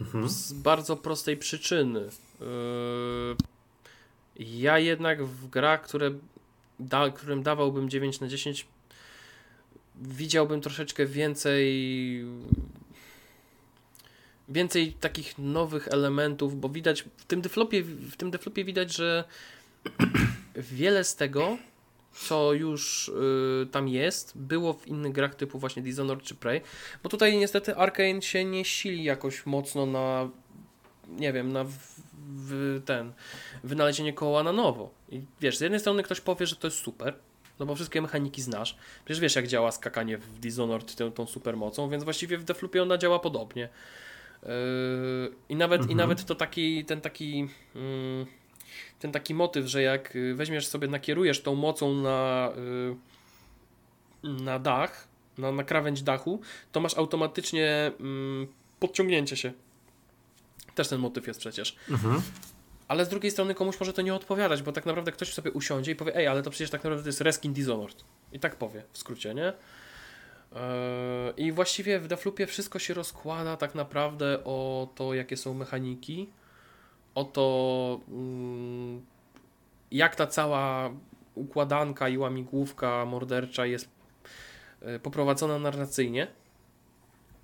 Mhm. z bardzo prostej przyczyny. Eee, ja jednak w grach, które da, którym dawałbym 9 na 10, widziałbym troszeczkę więcej więcej takich nowych elementów, bo widać w tym deflopie, w tym deflopie widać, że wiele z tego, co już y, tam jest, było w innych grach typu właśnie Dishonored czy Prey, bo tutaj niestety Arkane się nie sili jakoś mocno na nie wiem, na w, w ten wynalezienie koła na nowo. I wiesz, z jednej strony ktoś powie, że to jest super, no bo wszystkie mechaniki znasz. Przecież wiesz, jak działa skakanie w Dishonored tą, tą supermocą, więc właściwie w Deflupie ona działa podobnie. Yy, I nawet, i Mhm. nawet to taki, ten taki mm, ten taki motyw, że jak weźmiesz sobie, nakierujesz tą mocą na, y, na dach, na, na krawędź dachu, to masz automatycznie mm, podciągnięcie się. Też ten motyw jest przecież. Mhm. Ale z drugiej strony komuś może to nie odpowiadać, bo tak naprawdę ktoś sobie usiądzie i powie, ej, ale to przecież tak naprawdę to jest reskin Dishonored. I tak powie, w skrócie, nie? Eee, I właściwie w Deflupie wszystko się rozkłada tak naprawdę o to, jakie są mechaniki, o to, mm, jak ta cała układanka i łamigłówka mordercza jest e, poprowadzona narracyjnie,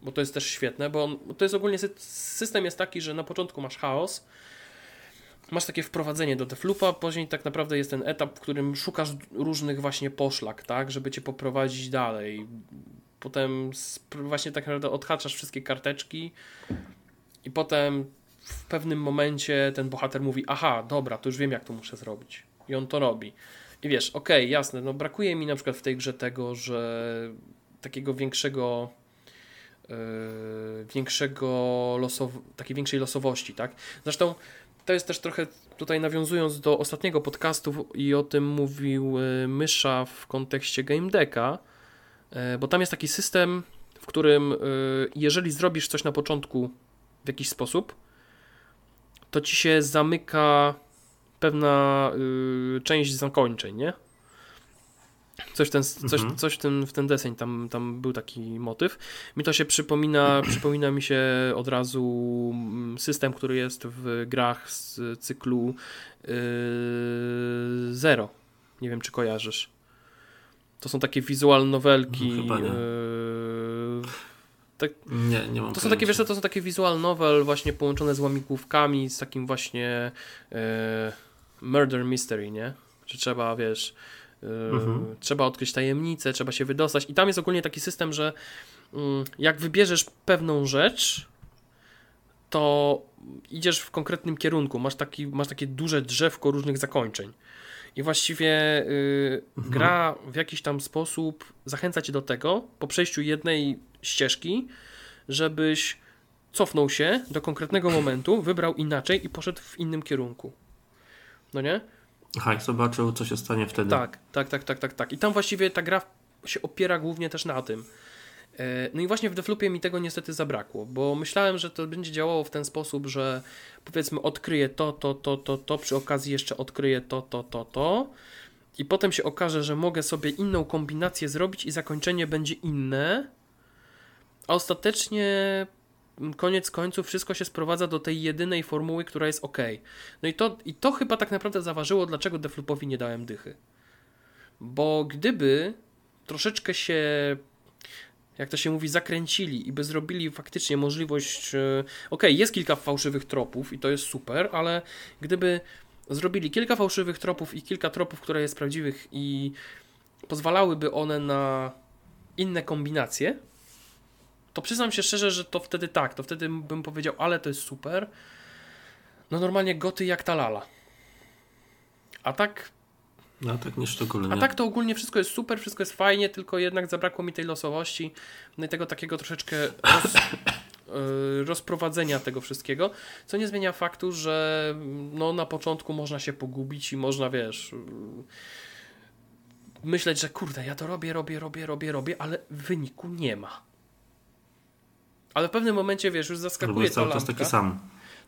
bo to jest też świetne, bo bo to jest ogólnie sy- system jest taki, że na początku masz chaos, masz takie wprowadzenie do Defloopa, później tak naprawdę jest ten etap, w którym szukasz różnych właśnie poszlak, tak, żeby cię poprowadzić dalej. Potem właśnie tak naprawdę odhaczasz wszystkie karteczki i potem w pewnym momencie ten bohater mówi, aha, dobra, to już wiem jak to muszę zrobić. I on to robi. I wiesz, okej, okay, jasne, no brakuje mi na przykład w tej grze tego, że takiego większego yy, większego losow takiej większej losowości, tak? Zresztą to jest też trochę tutaj nawiązując do ostatniego podcastu i o tym mówił yy, Mysza w kontekście Game Decka, yy, bo tam jest taki system, w którym yy, jeżeli zrobisz coś na początku w jakiś sposób, to ci się zamyka pewna część zakończeń, nie? Coś, ten, coś, mhm. coś ten, w ten deseń tam, tam był taki motyw. Mi to się przypomina, przypomina mi się od razu mm, system, który jest w grach z cyklu yy, Zero. Nie wiem, czy kojarzysz. To są takie wizual nowelki. No. Yy, tak, nie, nie mam To są takie, wiesz, to są takie wizual novel właśnie połączone z łamigłówkami, z takim właśnie yy, murder mystery, nie? Że trzeba, wiesz, mhm. trzeba odkryć tajemnicę, trzeba się wydostać. I tam jest ogólnie taki system, że yy, jak wybierzesz pewną rzecz, to idziesz w konkretnym kierunku. Masz, taki, masz takie duże drzewko różnych zakończeń. I właściwie yy, mhm. gra w jakiś tam sposób zachęca cię do tego, po przejściu jednej ścieżki, żebyś cofnął się do konkretnego momentu, wybrał inaczej i poszedł w innym kierunku. No nie? Aha, i zobaczył, co się stanie wtedy. Tak, tak, tak, tak, tak, tak. I tam właściwie ta gra się opiera głównie też na tym. E, no i właśnie w Deflupie mi tego niestety zabrakło, bo myślałem, że to będzie działało w ten sposób, że powiedzmy odkryję to, to, to, to, to, przy okazji jeszcze odkryję to, to, to, to i potem się okaże, że mogę sobie inną kombinację zrobić i zakończenie będzie inne, a ostatecznie koniec końców wszystko się sprowadza do tej jedynej formuły, która jest ok. No i to, i to chyba tak naprawdę zaważyło, dlaczego Deflupowi nie dałem dychy. Bo gdyby troszeczkę się, jak to się mówi, zakręcili i by zrobili faktycznie możliwość, e, ok, jest kilka fałszywych tropów i to jest super, ale gdyby zrobili kilka fałszywych tropów i kilka tropów, które jest prawdziwych i pozwalałyby one na inne kombinacje, to przyznam się szczerze, że to wtedy tak, to wtedy bym powiedział, ale to jest super. No normalnie goty jak ta lala. A tak... No tak nie szczególnie. A tak to ogólnie wszystko jest super, wszystko jest fajnie, tylko jednak zabrakło mi tej losowości, no i tego takiego troszeczkę roz, yy, rozprowadzenia tego wszystkiego, co nie zmienia faktu, że no na początku można się pogubić i można, wiesz... Yy, myśleć, że kurde, ja to robię, robię, robię, robię, robię, ale wyniku nie ma. Ale w pewnym momencie, wiesz, już zaskakuje to jest taki sam.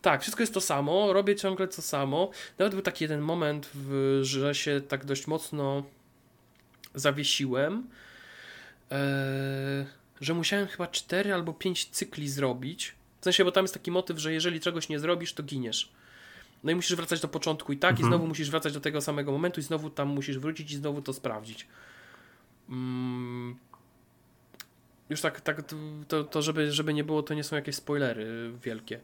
Tak, wszystko jest to samo, robię ciągle to samo. Nawet był taki jeden moment, w, że się tak dość mocno zawiesiłem, e, że musiałem chyba 4 albo 5 cykli zrobić. W sensie, bo tam jest taki motyw, że jeżeli czegoś nie zrobisz, to giniesz. No i musisz wracać do początku i tak, mhm. i znowu musisz wracać do tego samego momentu, i znowu tam musisz wrócić i znowu to sprawdzić. Mm, już tak, tak to, to żeby, żeby nie było, to nie są jakieś spoilery wielkie.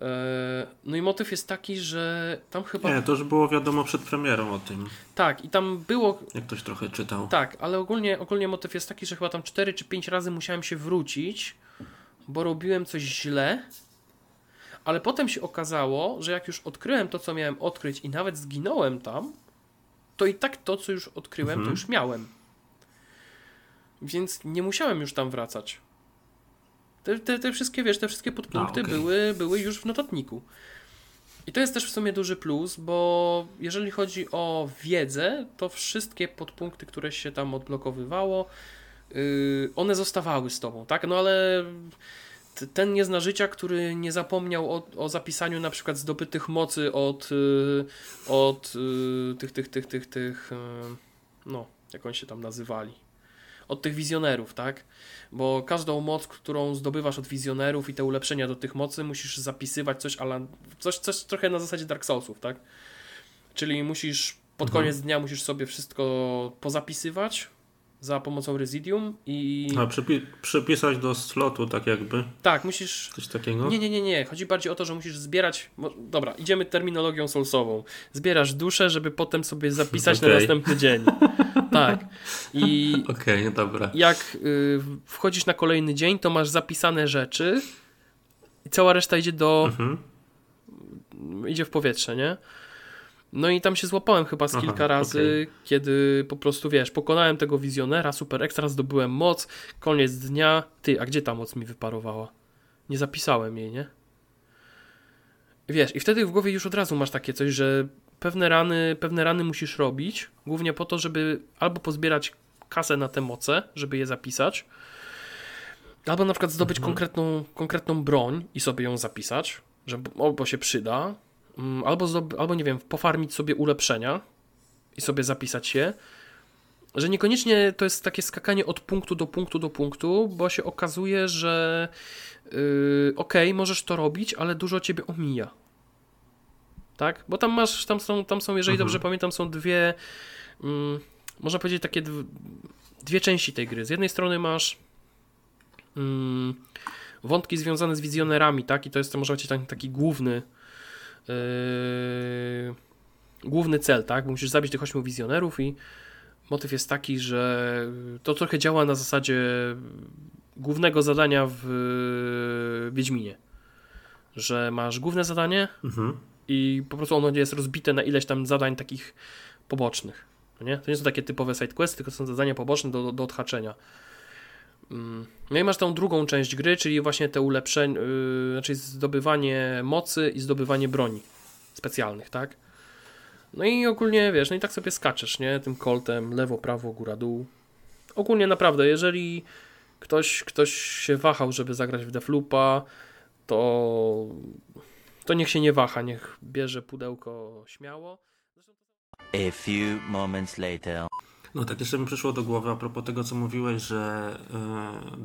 E, no i motyw jest taki, że tam chyba. Nie, to już było wiadomo przed premierą o tym. Tak, i tam było. Jak ktoś trochę czytał. Tak, ale ogólnie, ogólnie motyw jest taki, że chyba tam 4 czy 5 razy musiałem się wrócić, bo robiłem coś źle. Ale potem się okazało, że jak już odkryłem to, co miałem odkryć, i nawet zginąłem tam, to i tak to, co już odkryłem, mhm. to już miałem więc nie musiałem już tam wracać. Te, te, te wszystkie, wiesz, te wszystkie podpunkty A, okay. były, były już w notatniku. I to jest też w sumie duży plus, bo jeżeli chodzi o wiedzę, to wszystkie podpunkty, które się tam odblokowywało, yy, one zostawały z tobą, tak? No ale ten nie zna życia, który nie zapomniał o, o zapisaniu na przykład zdobytych mocy od, yy, od yy, tych, tych, tych, tych, tych, no, jak oni się tam nazywali od tych wizjonerów, tak? Bo każdą moc, którą zdobywasz od wizjonerów i te ulepszenia do tych mocy, musisz zapisywać coś, ale coś, coś trochę na zasadzie Dark Soulsów, tak? Czyli musisz pod mhm. koniec dnia musisz sobie wszystko pozapisywać za pomocą Residium i... A przypi- przypisać do slotu tak jakby? Tak, musisz... Coś takiego? Nie, nie, nie, nie. Chodzi bardziej o to, że musisz zbierać... Dobra, idziemy terminologią soulsową. Zbierasz duszę, żeby potem sobie zapisać okay. na następny dzień. tak. I... Okej, okay, dobra. Jak y, wchodzisz na kolejny dzień, to masz zapisane rzeczy i cała reszta idzie do... Mhm. Idzie w powietrze, nie? No i tam się złapałem chyba z Aha, kilka razy, okay. kiedy po prostu, wiesz, pokonałem tego wizjonera, super ekstra, zdobyłem moc, koniec dnia, ty, a gdzie ta moc mi wyparowała? Nie zapisałem jej, nie? Wiesz, i wtedy w głowie już od razu masz takie coś, że pewne rany, pewne rany musisz robić, głównie po to, żeby albo pozbierać kasę na te moce, żeby je zapisać, albo na przykład zdobyć mhm. konkretną, konkretną broń i sobie ją zapisać, że albo się przyda, albo, albo nie wiem, pofarmić sobie ulepszenia i sobie zapisać je, że niekoniecznie to jest takie skakanie od punktu do punktu do punktu, bo się okazuje, że yy, okej, okay, możesz to robić, ale dużo ciebie omija. Tak? Bo tam masz, tam są, tam są jeżeli mhm. dobrze pamiętam, są dwie, yy, można powiedzieć, takie dwie części tej gry. Z jednej strony masz yy, wątki związane z wizjonerami, tak? I to jest, to może być taki, taki główny Yy, główny cel, tak? Bo musisz zabić tych ośmiu wizjonerów i motyw jest taki, że to trochę działa na zasadzie głównego zadania w Wiedźminie. Że masz główne zadanie mhm. i po prostu ono jest rozbite na ileś tam zadań takich pobocznych. Nie? To nie są takie typowe sidequesty, tylko są zadania poboczne do, do odhaczenia. Mm. No i masz tą drugą część gry, czyli właśnie te ulepszenie, yy, znaczy zdobywanie mocy i zdobywanie broni specjalnych, tak? No i ogólnie, wiesz, no i tak sobie skaczesz, nie? Tym koltem, lewo, prawo, góra, dół. Ogólnie naprawdę, jeżeli ktoś, ktoś się wahał, żeby zagrać w Defloopa, to, to niech się nie waha, niech bierze pudełko śmiało. A few moments later. No tak jeszcze mi przyszło do głowy a propos tego, co mówiłeś, że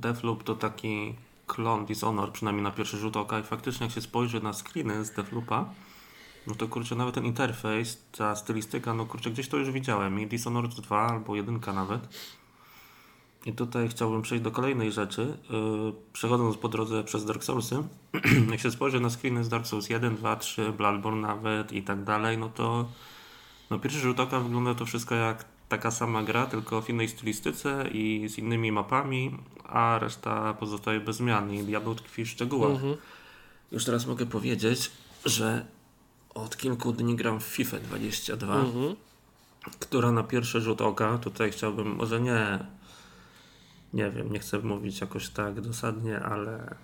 yy, to taki klon Dishonor, przynajmniej na pierwszy rzut oka i faktycznie jak się spojrzy na screeny z Deathloopa, no to kurczę, nawet ten interfejs, ta stylistyka, no kurczę, gdzieś to już widziałem i Dishonored 2 albo 1 nawet. I tutaj chciałbym przejść do kolejnej rzeczy. Yy, przechodząc po drodze przez Dark Soulsy, jak się spojrzy na screeny z Dark Souls 1, 2, 3, Bloodborne nawet i tak dalej, no to no pierwszy rzut oka wygląda to wszystko jak taka sama gra, tylko w innej stylistyce i z innymi mapami, a reszta pozostaje bez zmian i diabeł tkwi w szczegółach. Mhm. Już teraz mogę powiedzieć, że od kilku dni gram w FIFA 22, mhm. która na pierwszy rzut oka, tutaj chciałbym, może nie, nie wiem, nie chcę mówić jakoś tak dosadnie, ale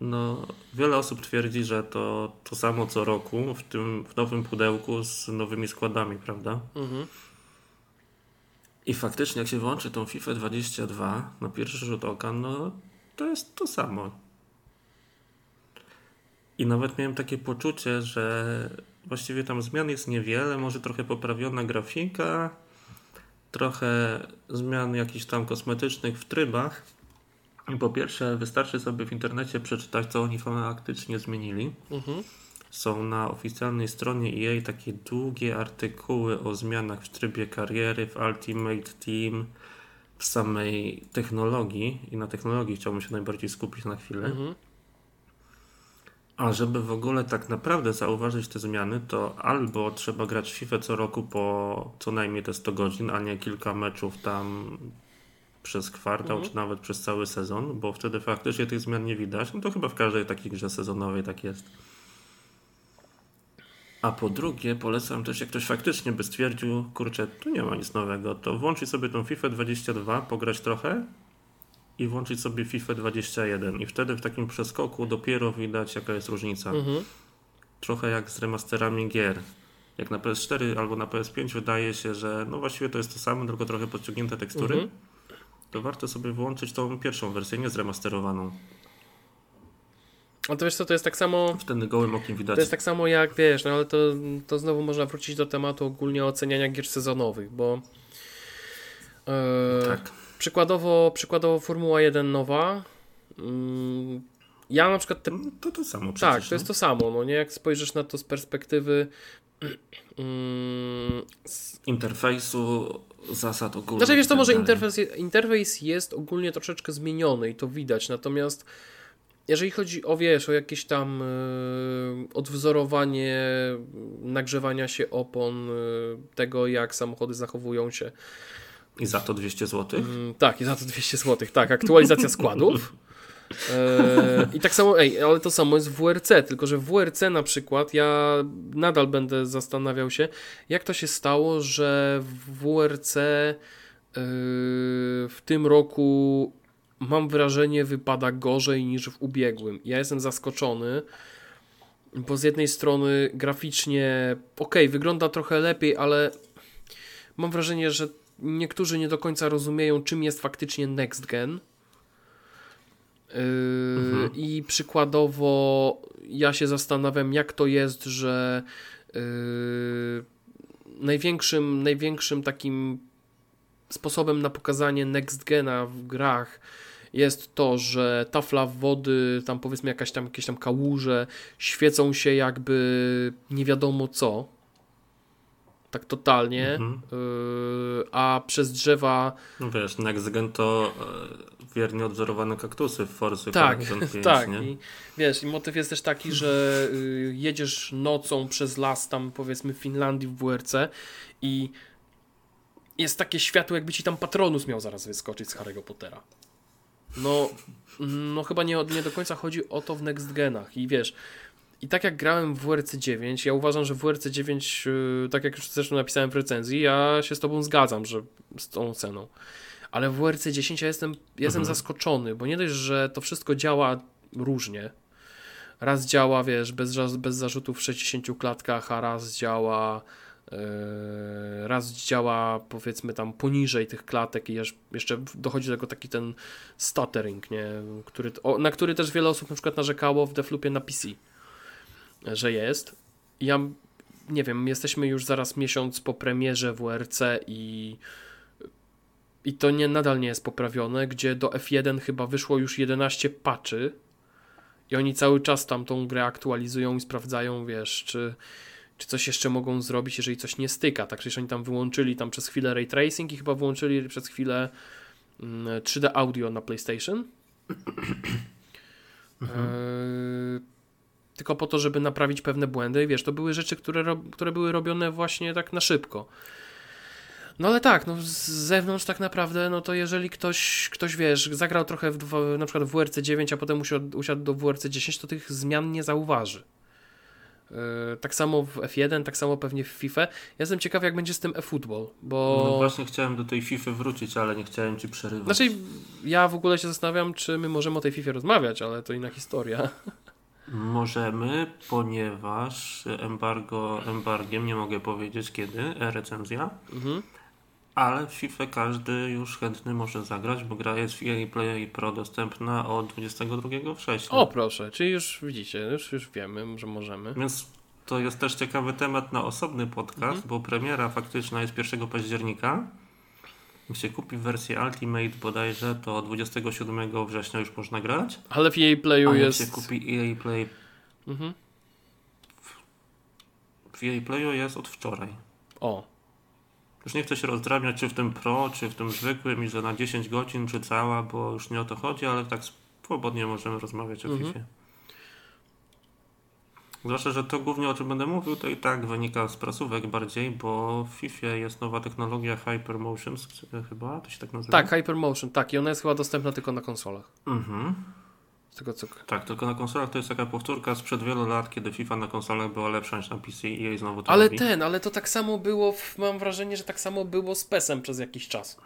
no, wiele osób twierdzi, że to to samo co roku w tym w nowym pudełku z nowymi składami, prawda? Mhm. I faktycznie, jak się włączy tą FIFA 22 na pierwszy rzut oka, no to jest to samo. I nawet miałem takie poczucie, że właściwie tam zmian jest niewiele, może trochę poprawiona grafika, trochę zmian jakichś tam kosmetycznych w trybach. I po pierwsze, wystarczy sobie w internecie przeczytać, co oni faktycznie zmienili. Mhm są na oficjalnej stronie EA takie długie artykuły o zmianach w trybie kariery, w Ultimate Team, w samej technologii i na technologii chciałbym się najbardziej skupić na chwilę. Mhm. A żeby w ogóle tak naprawdę zauważyć te zmiany, to albo trzeba grać w FIFA co roku po co najmniej te 100 godzin, a nie kilka meczów tam przez kwartał, mhm. czy nawet przez cały sezon, bo wtedy faktycznie tych zmian nie widać. No to chyba w każdej takiej grze sezonowej tak jest. A po drugie, polecam też, jak ktoś faktycznie by stwierdził, kurczę, tu nie ma nic nowego, to włączyć sobie tą FIFA 22, pograć trochę i włączyć sobie FIFA 21 i wtedy w takim przeskoku dopiero widać, jaka jest różnica. Mhm. Trochę jak z remasterami gier. Jak na PS4 albo na PS5 wydaje się, że no właściwie to jest to samo, tylko trochę podciągnięte tekstury, mhm. to warto sobie włączyć tą pierwszą wersję, nie zremasterowaną. A to wiesz co, to jest tak samo... Wtedy gołym okiem widać. To jest tak samo jak, wiesz, no ale to, to znowu można wrócić do tematu ogólnie oceniania gier sezonowych, bo e, tak. przykładowo, przykładowo Formuła 1 nowa mm, ja na przykład... Te... No, to to samo przecież, Tak, to jest no. to samo, no nie? Jak spojrzysz na to z perspektywy mm, interfejsu, zasad ogólnych. Znaczy wiesz, to tak może interfejs, interfejs jest ogólnie troszeczkę zmieniony i to widać, natomiast jeżeli chodzi o wiesz, o jakieś tam yy, odwzorowanie nagrzewania się opon, yy, tego jak samochody zachowują się, I za to 200 zł. Mm, tak, i za to 200 zł. Tak, aktualizacja składów. E, I tak samo, ej, ale to samo jest w WRC, tylko że w WRC na przykład ja nadal będę zastanawiał się, jak to się stało, że w WRC e, w tym roku mam wrażenie wypada gorzej niż w ubiegłym. Ja jestem zaskoczony, bo z jednej strony graficznie ok, wygląda trochę lepiej, ale mam wrażenie, że niektórzy nie do końca rozumieją, czym jest faktycznie next gen. Yy, Mhm. I przykładowo ja się zastanawiam, jak to jest, że yy, największym, największym takim sposobem na pokazanie next gena w grach jest to, że tafla wody, tam powiedzmy jakaś tam, jakieś tam kałuże świecą się jakby nie wiadomo co. Tak totalnie. Mhm. Yy, a przez drzewa No wiesz, Next Gen to e, wiernie odwzorowane kaktusy w Forcy Tak, Horizon 5, tak. nie? I wiesz, i motyw jest też taki, że y, jedziesz nocą przez las tam powiedzmy w Finlandii w WRC i jest takie światło, jakby ci tam Patronus miał zaraz wyskoczyć z Harry'ego Pottera. No, no chyba nie, nie do końca chodzi o to w Next Genach i wiesz, i tak jak grałem w WRC 9, ja uważam, że w WRC 9, y, tak jak już zresztą napisałem w recenzji, ja się z tobą zgadzam, że z tą ceną. Ale w WRC 10 ja jestem, jestem Mhm. zaskoczony, bo nie dość, że to wszystko działa różnie. Raz działa, wiesz, bez, bez zarzutów w 60 klatkach, a raz działa raz działa powiedzmy tam poniżej tych klatek i jeszcze dochodzi do tego taki ten stuttering, nie? Który, na który też wiele osób na przykład narzekało w Deflupie na PC, że jest. Ja nie wiem, jesteśmy już zaraz miesiąc po premierze WRC i i to nie, nadal nie jest poprawione, gdzie do F1 chyba wyszło już 11 patchy i oni cały czas tam tą grę aktualizują i sprawdzają, wiesz, czy, czy coś jeszcze mogą zrobić, jeżeli coś nie styka. Tak, przecież oni tam wyłączyli tam przez chwilę ray tracing i chyba wyłączyli przez chwilę mm, 3D audio na PlayStation. Eee, tylko po to, żeby naprawić pewne błędy. Wiesz, to były rzeczy, które, które były robione właśnie tak na szybko. No ale tak, no z zewnątrz tak naprawdę, no to jeżeli ktoś, ktoś wiesz, zagrał trochę w, na przykład w WRC 9, a potem usiadł, usiadł do WRC 10, to tych zmian nie zauważy. Yy, tak samo w F1, tak samo pewnie w FIFA. Ja jestem ciekaw, jak będzie z tym eFootball, bo... No właśnie chciałem do tej FIFA wrócić, ale nie chciałem ci przerywać. Znaczy, ja w ogóle się zastanawiam, czy my możemy o tej FIFA rozmawiać, ale to inna historia. Możemy, ponieważ embargo embargiem, nie mogę powiedzieć kiedy, e-recenzja, Mhm. Ale w FIFA każdy już chętny może zagrać, bo gra jest w EA Play Pro dostępna od 22 września. O, proszę, czyli już widzicie, już, już wiemy, że możemy. Więc to jest też ciekawy temat na osobny podcast, Mhm. bo premiera faktyczna jest 1 października. Jak się kupi wersję Ultimate bodajże, to 27 września już można grać. Ale w jej A playu jak jest... się kupi EA Play, Mhm. w EA Playu jest od wczoraj. O, Już nie chcę się rozdrabniać, czy w tym Pro, czy w tym zwykłym, i że na 10 godzin, czy cała, bo już nie o to chodzi, ale tak swobodnie możemy rozmawiać o Mhm. FIFA. Zwłaszcza, że to głównie o czym będę mówił, to i tak wynika z prasówek bardziej, bo w FIFA jest nowa technologia Hypermotion ch- chyba, to się tak nazywa? tak, Hypermotion, tak, i ona jest chyba dostępna tylko na konsolach. Mhm. Z tego co... Tak, tylko na konsolach to jest taka powtórka sprzed wielu lat, kiedy FIFA na konsolach była lepsza niż na PC i jej znowu to Ale robi. ten, ale to tak samo było, w, mam wrażenie, że tak samo było z PES-em przez jakiś czas.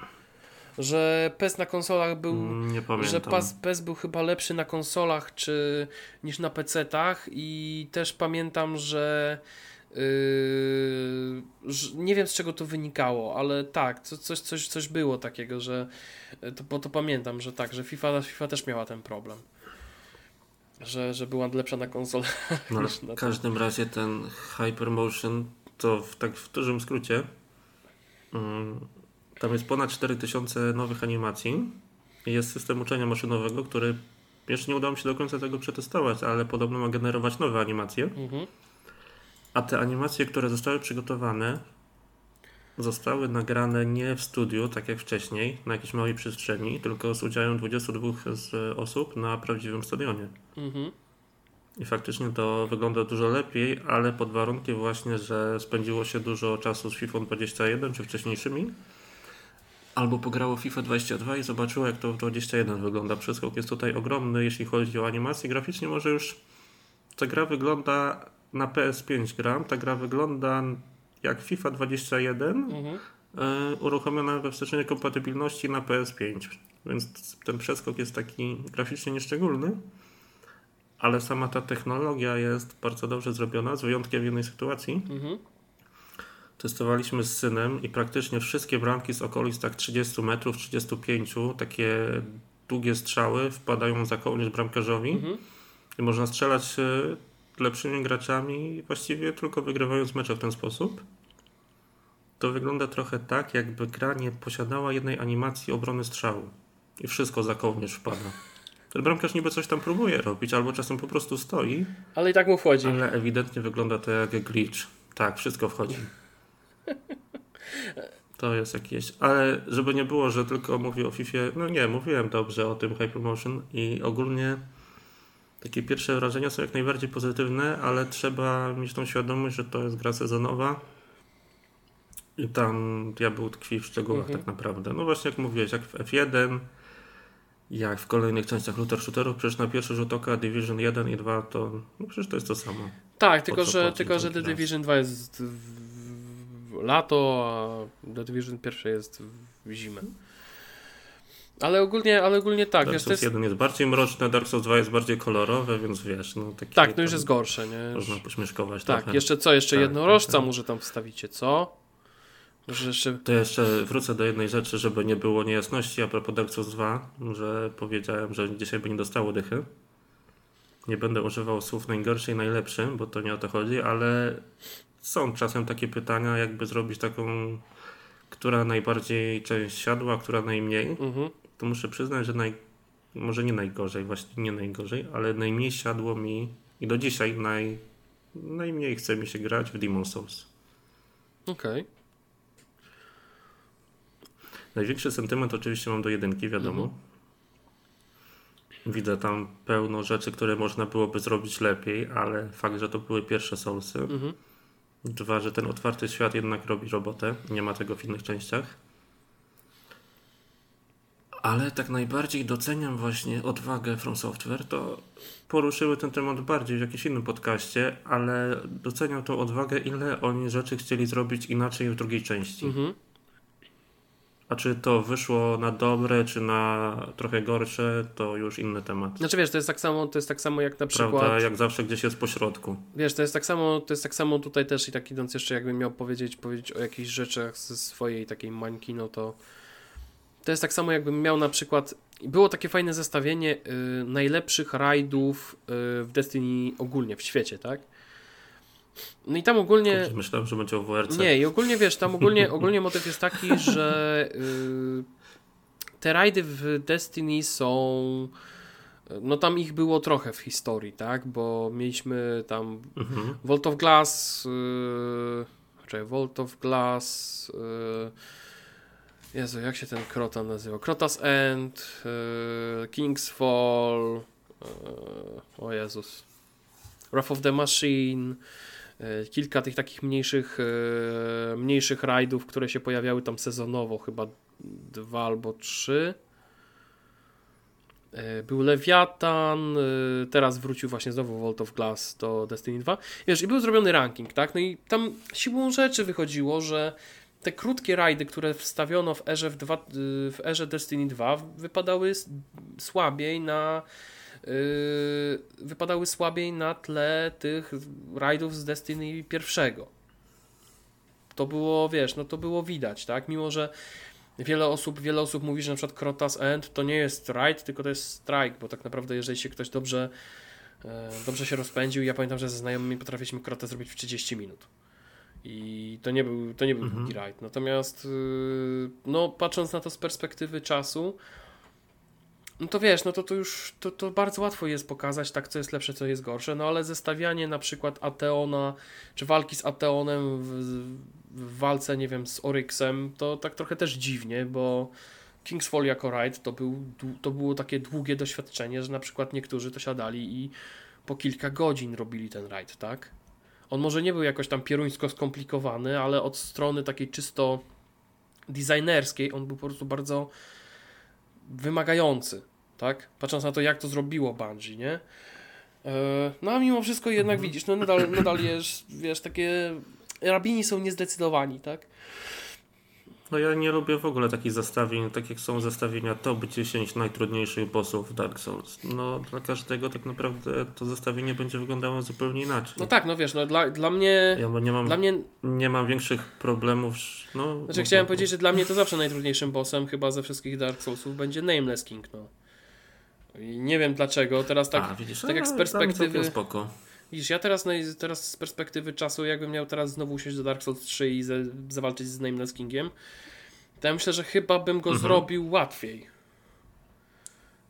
Że PES na konsolach był... Mm, Nie pamiętam. Że PES, PES był chyba lepszy na konsolach czy niż na PC-tach i też pamiętam, że yy, nie wiem z czego to wynikało, ale tak, co, coś, coś, coś było takiego, że to, bo to pamiętam, że tak, że FIFA, FIFA też miała ten problem. Że, że była lepsza na konsolach. No, niż na w każdym razie ten Hypermotion to w, tak w dużym skrócie mm, tam jest ponad 4000 nowych animacji i jest system uczenia maszynowego, który jeszcze nie udało mi się do końca tego przetestować, ale podobno ma generować nowe animacje. Mhm. A te animacje, które zostały przygotowane, zostały nagrane nie w studiu, tak jak wcześniej, na jakiejś małej przestrzeni, tylko z udziałem 22 z osób na prawdziwym stadionie. Mhm. I faktycznie to wygląda dużo lepiej, ale pod warunkiem właśnie, że spędziło się dużo czasu z FIFA 21 czy wcześniejszymi. Albo pograło FIFA 22 i zobaczyło, jak to w 21 wygląda. Przeskok jest tutaj ogromny, jeśli chodzi o animację. Graficznie może już ta gra wygląda na PS5 gram, ta gra wygląda jak FIFA 21 Mhm. e, uruchomiona we wstecznej kompatybilności na PS5. Więc ten przeskok jest taki graficznie nieszczególny, ale sama ta technologia jest bardzo dobrze zrobiona, z wyjątkiem jednej sytuacji. Mhm. Testowaliśmy z synem i praktycznie wszystkie bramki z okolic tak 30 metrów, 35, takie długie strzały wpadają za kołnierz bramkarzowi Mhm. i można strzelać e, lepszymi graczami, właściwie tylko wygrywając mecze w ten sposób. To wygląda trochę tak, jakby gra nie posiadała jednej animacji obrony strzału i wszystko za kołnierz wpada. Ten bramkarz niby coś tam próbuje robić, albo czasem po prostu stoi, Ale i tak mu wchodzi. ale ewidentnie wygląda to jak glitch. Tak, wszystko wchodzi. To jest jakieś. Ale żeby nie było, że tylko mówię o FIFA, no nie, mówiłem dobrze o tym Hypermotion i ogólnie takie pierwsze wrażenia są jak najbardziej pozytywne, ale trzeba mieć tą świadomość, że to jest gra sezonowa i tam diabeł tkwi w szczegółach Mhm. tak naprawdę. No właśnie jak mówiłeś, jak w F1, jak w kolejnych częściach looter shooterów, przecież na pierwszy rzut oka Division 1 i 2 to, no przecież to jest to samo. Tak, tylko że, płacić tylko że The Division 2 jest w, w lato, a The Division 1 jest w zimę. Ale ogólnie, ale ogólnie tak, Dark wiesz, Souls jest, 1 jest bardziej mroczny, Dark Souls 2 jest bardziej kolorowe, więc wiesz, no takie tak, no już jest gorsze, nie? Można pośmieszkować Tak, trochę. jeszcze co, jeszcze Tak, jednorożca tak, tak. może tam wstawicie, co? Może jeszcze... To jeszcze wrócę do jednej rzeczy, żeby nie było niejasności a propos Dark Souls 2, że powiedziałem, że dzisiaj by nie dostało dychy. Nie będę używał słów najgorszy i najlepszy, bo to nie o to chodzi, ale są czasem takie pytania, jakby zrobić taką, która najbardziej część siadła, która najmniej. Mhm. To muszę przyznać, że naj, może nie najgorzej, właśnie nie najgorzej, ale najmniej siadło mi i do dzisiaj naj, najmniej chce mi się grać w Demon Souls. Okej. Największy sentyment oczywiście mam do jedynki, wiadomo. Mhm. Widzę tam pełno rzeczy, które można byłoby zrobić lepiej, ale fakt, że to były pierwsze Soulsy. Mhm. Dwa, że ten otwarty świat jednak robi robotę. Nie ma tego w innych częściach. Ale tak najbardziej doceniam właśnie odwagę From Software. To poruszyły ten temat bardziej w jakimś innym podcaście, ale doceniam tą odwagę, ile oni rzeczy chcieli zrobić inaczej w drugiej części. Mhm. A czy to wyszło na dobre, czy na trochę gorsze, to już inny temat. Znaczy wiesz, to jest tak samo, to jest tak samo jak na przykład... Prawda, jak zawsze gdzieś jest pośrodku. Wiesz, to jest tak samo, to jest tak samo tutaj też i tak idąc jeszcze jakbym miał powiedzieć, powiedzieć o jakichś rzeczach ze swojej takiej mańki, no to to jest tak samo jakbym miał na przykład, było takie fajne zestawienie y, najlepszych rajdów y, w Destiny ogólnie w świecie, tak? No i tam ogólnie... Kurczę, Myślałem, że będzie o WRC. Nie, i ogólnie wiesz, tam ogólnie, ogólnie motyw jest taki, że y, te rajdy w Destiny są. No tam ich było trochę w historii, tak? Bo mieliśmy tam Mhm. Vault of Glass. Yy, Vault of Glass. Yy, Jezu, jak się ten krotan nazywa? Krotas End, yy, King's Fall. Yy, o Jezus. Wrath of the Machine. Yy, kilka tych takich mniejszych, mniejszych rajdów, które się pojawiały tam sezonowo, chyba dwa albo trzy. Był Lewiatan, teraz wrócił właśnie znowu Vault of Glass do Destiny 2. Wiesz, i był zrobiony ranking, tak? No i tam siłą rzeczy wychodziło, że te krótkie rajdy, które wstawiono w erze, w, dwa, yy, w erze Destiny 2 wypadały słabiej na yy, wypadały słabiej na tle tych rajdów z Destiny pierwszego. To było, wiesz, no to było widać, tak? Mimo, że wiele osób, wiele osób mówi, że na przykład Krotas End to nie jest raid, tylko to jest strike, bo tak naprawdę jeżeli się ktoś dobrze e, dobrze się rozpędził, ja pamiętam, że ze znajomymi potrafiliśmy Krotę zrobić w 30 minut. I to nie był, to nie był Mhm. długi raid. Natomiast yy, no, patrząc na to z perspektywy czasu, no to wiesz, no to, to już to, to bardzo łatwo jest pokazać, tak, co jest lepsze, co jest gorsze, no ale zestawianie na przykład Ateona, czy walki z Ateonem w, w walce, nie wiem, z Oryxem, to tak trochę też dziwnie, bo King's Fall jako raid to, był, to było takie długie doświadczenie, że na przykład niektórzy to siadali i po kilka godzin robili ten raid, tak? On może nie był jakoś tam pieruńsko skomplikowany, ale od strony takiej czysto designerskiej on był po prostu bardzo wymagający, tak? Patrząc na to, jak to zrobiło Bungie, nie? E, no a mimo wszystko jednak mhm. widzisz, no nadal, nadal jest, wiesz, takie rabini są niezdecydowani, tak? No ja nie lubię w ogóle takich zestawień, tak jak są zestawienia top 10 najtrudniejszych bossów w Dark Souls. No dla każdego tak naprawdę to zestawienie będzie wyglądało zupełnie inaczej. No tak, no wiesz, no dla, dla mnie... Ja nie mam, dla mnie... nie mam większych problemów, no... Znaczy chciałem no, powiedzieć, że dla mnie to zawsze najtrudniejszym bossem chyba ze wszystkich Dark Soulsów będzie Nameless King, no. I nie wiem dlaczego, teraz tak, A, widzisz, tak jak z perspektywy... spoko. Widzisz, ja teraz, teraz z perspektywy czasu, jakbym miał teraz znowu usiąść do Dark Souls 3 i ze, zawalczyć z Nameless Kingiem, to ja myślę, że chyba bym go mhm. zrobił łatwiej.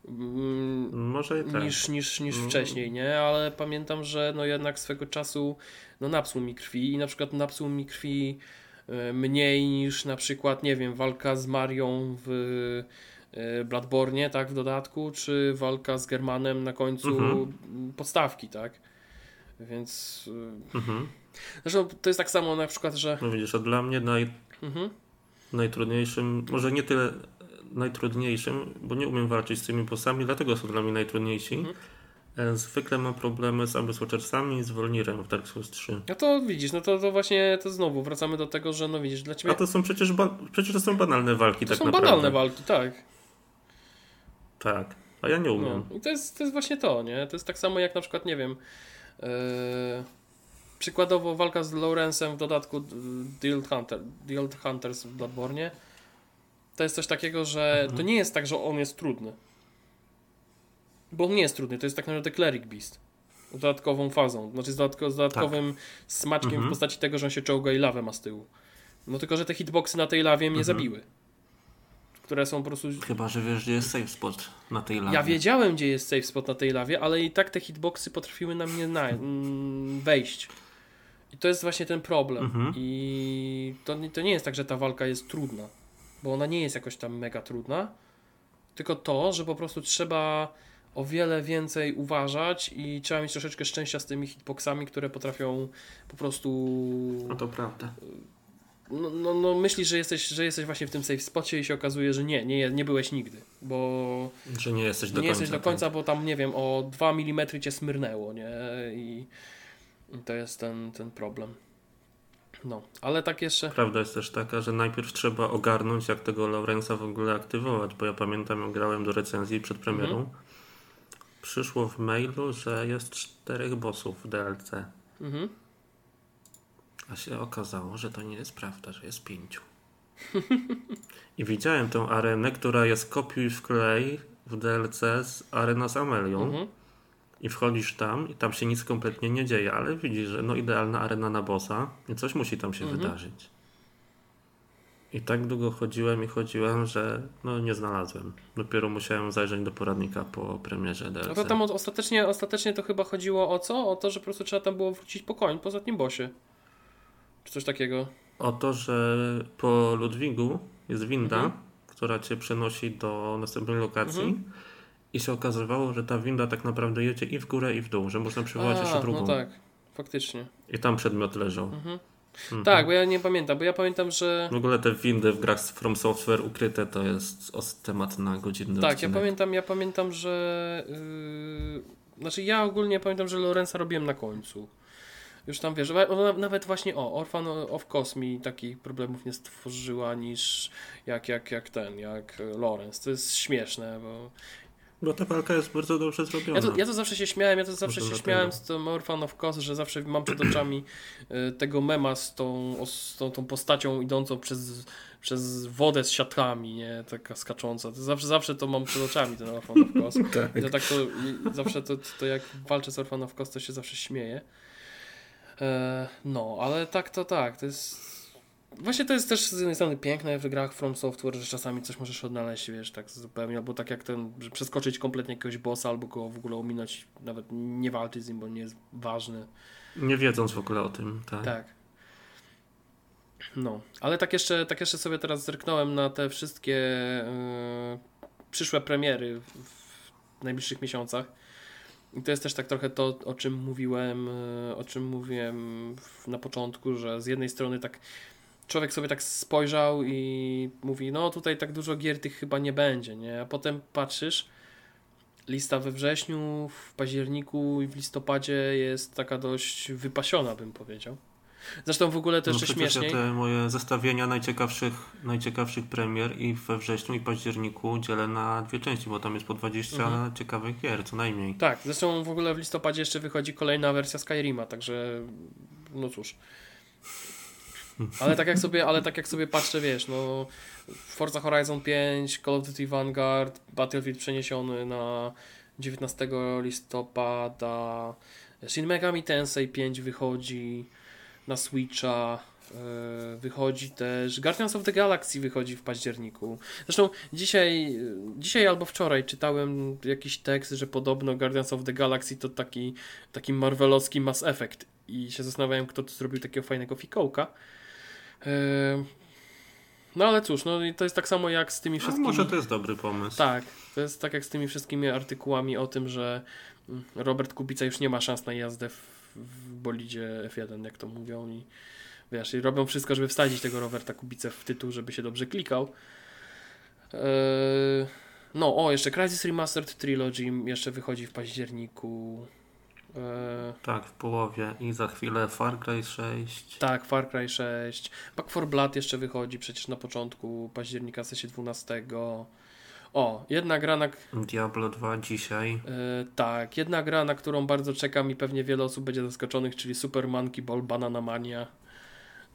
Mm, Może i tak. Niż, niż, niż mm. wcześniej, nie? Ale pamiętam, że no jednak swego czasu no napsuł mi krwi i na przykład napsuł mi krwi e, mniej niż na przykład, nie wiem, walka z Marią w e, Bladbornie, tak, w dodatku, czy walka z Germanem na końcu mhm. podstawki, tak? Więc. Y, mhm. Zresztą to jest tak samo na przykład, że. No widzisz, a dla mnie naj... Mhm. najtrudniejszym, może nie tyle najtrudniejszym, bo nie umiem walczyć z tymi bossami, dlatego są dla mnie najtrudniejsi. Mhm. E, zwykle mam problemy z Abyss Watchersami i z Wolnirem w Dark Souls 3. No to widzisz, no to, to właśnie to znowu wracamy do tego, że no widzisz, dla ciebie... A to są przecież, ba... przecież to są banalne walki to tak są naprawdę. banalne walki, tak. Tak, a ja nie umiem. No. I to jest, to jest właśnie to, nie? To jest tak samo jak na przykład, nie wiem, przykładowo walka z Lawrence'em w dodatku The Old, Hunter, Old Hunters w Bloodborne to jest coś takiego, że mhm. to nie jest tak, że on jest trudny. Bo on nie jest trudny, to jest tak naprawdę Cleric Beast. Z dodatkową fazą, znaczy z, dodatko, z dodatkowym tak. smaczkiem mhm. w postaci tego, że on się czołga i lawę ma z tyłu. No tylko, że te hitboxy na tej lawie mnie mhm. zabiły które są po prostu... Chyba, że wiesz, gdzie jest safe spot na tej lawie. Ja wiedziałem, gdzie jest safe spot na tej lawie, ale i tak te hitboxy potrafiły na mnie na, mm, wejść. I to jest właśnie ten problem. Mhm. I to, to nie jest tak, że ta walka jest trudna, bo ona nie jest jakoś tam mega trudna, tylko to, że po prostu trzeba o wiele więcej uważać i trzeba mieć troszeczkę szczęścia z tymi hitboxami, które potrafią po prostu... No to prawda no, no, no, myślisz, że jesteś, że jesteś właśnie w tym safe spocie i się okazuje, że nie, nie, nie byłeś nigdy, bo że nie jesteś do nie końca. jesteś do końca, tak. bo tam, nie wiem, o 2 mm cię smyrnęło, nie? I, I, to jest ten, ten problem. No, ale tak jeszcze... Prawda jest też taka, że najpierw trzeba ogarnąć, jak tego Lorenza w ogóle aktywować, bo ja pamiętam, jak grałem do recenzji przed premierą, mhm. przyszło w mailu, że jest czterech bossów w DLC. Mhm. A się okazało, że to nie jest prawda, że jest pięciu. I widziałem tą arenę, która jest kopiuj w klej w DLC z Arena z Amelią. Mhm. I wchodzisz tam i tam się nic kompletnie nie dzieje, ale widzisz, że no idealna arena na bossa i coś musi tam się mhm. wydarzyć. I tak długo chodziłem i chodziłem, że no nie znalazłem. Dopiero musiałem zajrzeć do poradnika po premierze DLC. No to tam ostatecznie, ostatecznie to chyba chodziło o co? O to, że po prostu trzeba tam było wrócić po koń po ostatnim bossie. Czy coś takiego? O to, że po Ludwigu jest winda, mhm. która cię przenosi do następnej lokacji. Mhm. I się okazywało, że ta winda tak naprawdę jedzie i w górę, i w dół, że można przywołać A, jeszcze drugą. No tak, faktycznie. I tam przedmiot leżał. Mhm. Mhm. Tak, bo ja nie pamiętam, bo ja pamiętam, że. W ogóle te windy w grach From Software ukryte to jest temat na godzinny Tak, odcinek. ja pamiętam, ja pamiętam, że. Yy... Znaczy, ja ogólnie pamiętam, że Lorenza robiłem na końcu. Już tam wiesz, nawet właśnie o, Orphan of Cosmi takich problemów nie stworzyła niż jak, jak, jak ten, jak Lorenz. To jest śmieszne, bo bo ta walka jest bardzo dobrze zrobiona. Ja to, ja to zawsze się śmiałem, ja to zawsze się śmiałem z tym Orphan of Cos, że zawsze mam przed oczami y, tego mema z tą, z tą, tą postacią idącą przez, przez wodę z siatkami, nie? Taka skacząca. To zawsze, zawsze to mam przed oczami ten Orphan of Cos. tak. I to tak to, zawsze to, to jak walczę z Orphan of Cos, to się zawsze śmieję. E, no, ale tak to tak, to jest właśnie to jest też z jednej strony piękne w grach From Software, że czasami coś możesz odnaleźć, wiesz, tak zupełnie, albo tak jak ten, że przeskoczyć kompletnie jakiegoś bossa, albo go w ogóle ominąć, nawet nie walczyć z nim, bo nie jest ważny. Nie wiedząc w ogóle o tym, tak. Tak. No, ale tak jeszcze, tak jeszcze sobie teraz zerknąłem na te wszystkie yy, przyszłe premiery w, w najbliższych miesiącach. I to jest też tak trochę to, o czym mówiłem, yy, o czym mówiłem na początku, że z jednej strony tak człowiek sobie tak spojrzał i mówi, no tutaj tak dużo gier tych chyba nie będzie, nie? A potem patrzysz, lista we wrześniu, w październiku i w listopadzie jest taka dość wypasiona, bym powiedział. Zresztą w ogóle to jeszcze no, śmieszniej. Ja te moje zestawienia najciekawszych, najciekawszych premier i we wrześniu i październiku dzielę na dwie części, bo tam jest po 20 mhm. ciekawych gier, co najmniej. Tak, zresztą w ogóle w listopadzie jeszcze wychodzi kolejna wersja Skyrima, także no cóż. Ale tak jak sobie, ale tak jak sobie patrzę, wiesz, no Forza Horizon 5, Call of Duty Vanguard, Battlefield przeniesiony na 19 listopada, Shin Megami Tensei 5 wychodzi, na Switcha. E, wychodzi też Guardians of the Galaxy wychodzi w październiku. Zresztą dzisiaj, dzisiaj albo wczoraj czytałem jakiś tekst, że podobno Guardians of the Galaxy to taki, taki marvelowski Mass Effect i się zastanawiałem, kto tu zrobił takiego fajnego fikołka. E, no ale cóż, no to jest tak samo jak z tymi wszystkimi... A może to jest dobry pomysł. Tak, to jest tak jak z tymi wszystkimi artykułami o tym, że Robert Kubica już nie ma szans na jazdę w w bolidzie F1, jak to mówią i wiesz, i robią wszystko, żeby wsadzić tego Roberta Kubice w tytuł, żeby się dobrze klikał. Eee, no, o, jeszcze Crisis Remastered Trilogy jeszcze wychodzi w październiku. Eee, tak, w połowie i za chwilę Far Cry 6. Tak, Far Cry 6. Back 4 Blood jeszcze wychodzi przecież na początku października, w sensie 12. O, jedna gra na... Diablo 2 dzisiaj. Yy, tak, jedna gra, na którą bardzo czekam i pewnie wiele osób będzie zaskoczonych, czyli Super Monkey Ball Banana Mania.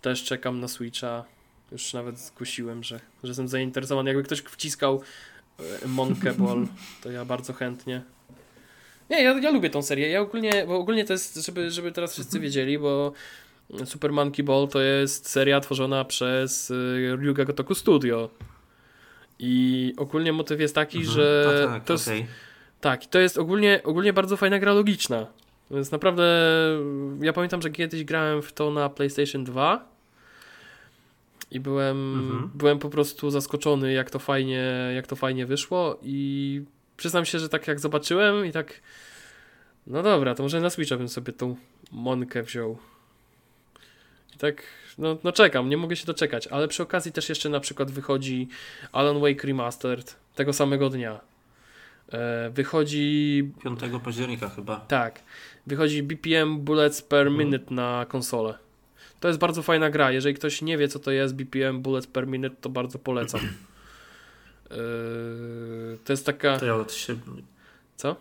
Też czekam na Switcha. Już nawet zgłosiłem, że, że jestem zainteresowany. Jakby ktoś wciskał yy, Monkey Ball, to ja bardzo chętnie. Nie, ja, ja lubię tą serię. Ja ogólnie, bo ogólnie to jest, żeby, żeby teraz wszyscy mhm. wiedzieli, bo Super Monkey Ball to jest seria tworzona przez y, Ryuga Gotoku Studio. I ogólnie motyw jest taki, mhm. że tak, to jest, okay. tak, to jest ogólnie, ogólnie bardzo fajna gra logiczna. To jest naprawdę. Ja pamiętam, że kiedyś grałem w to na PlayStation 2 i byłem, mhm. byłem po prostu zaskoczony, jak to fajnie, jak to fajnie wyszło. I przyznam się, że tak jak zobaczyłem i tak. No dobra, to może na Switcha bym sobie tą Monkę wziął. Tak no, no czekam, nie mogę się doczekać, ale przy okazji też jeszcze na przykład wychodzi Alan Wake Remastered tego samego dnia. E, wychodzi... 5 października chyba. Tak. Wychodzi BPM Bullets per mhm. Minute na konsolę. To jest bardzo fajna gra. Jeżeli ktoś nie wie, co to jest BPM Bullets per Minute, to bardzo polecam. Yy, to jest taka. To ja od siebie. Co?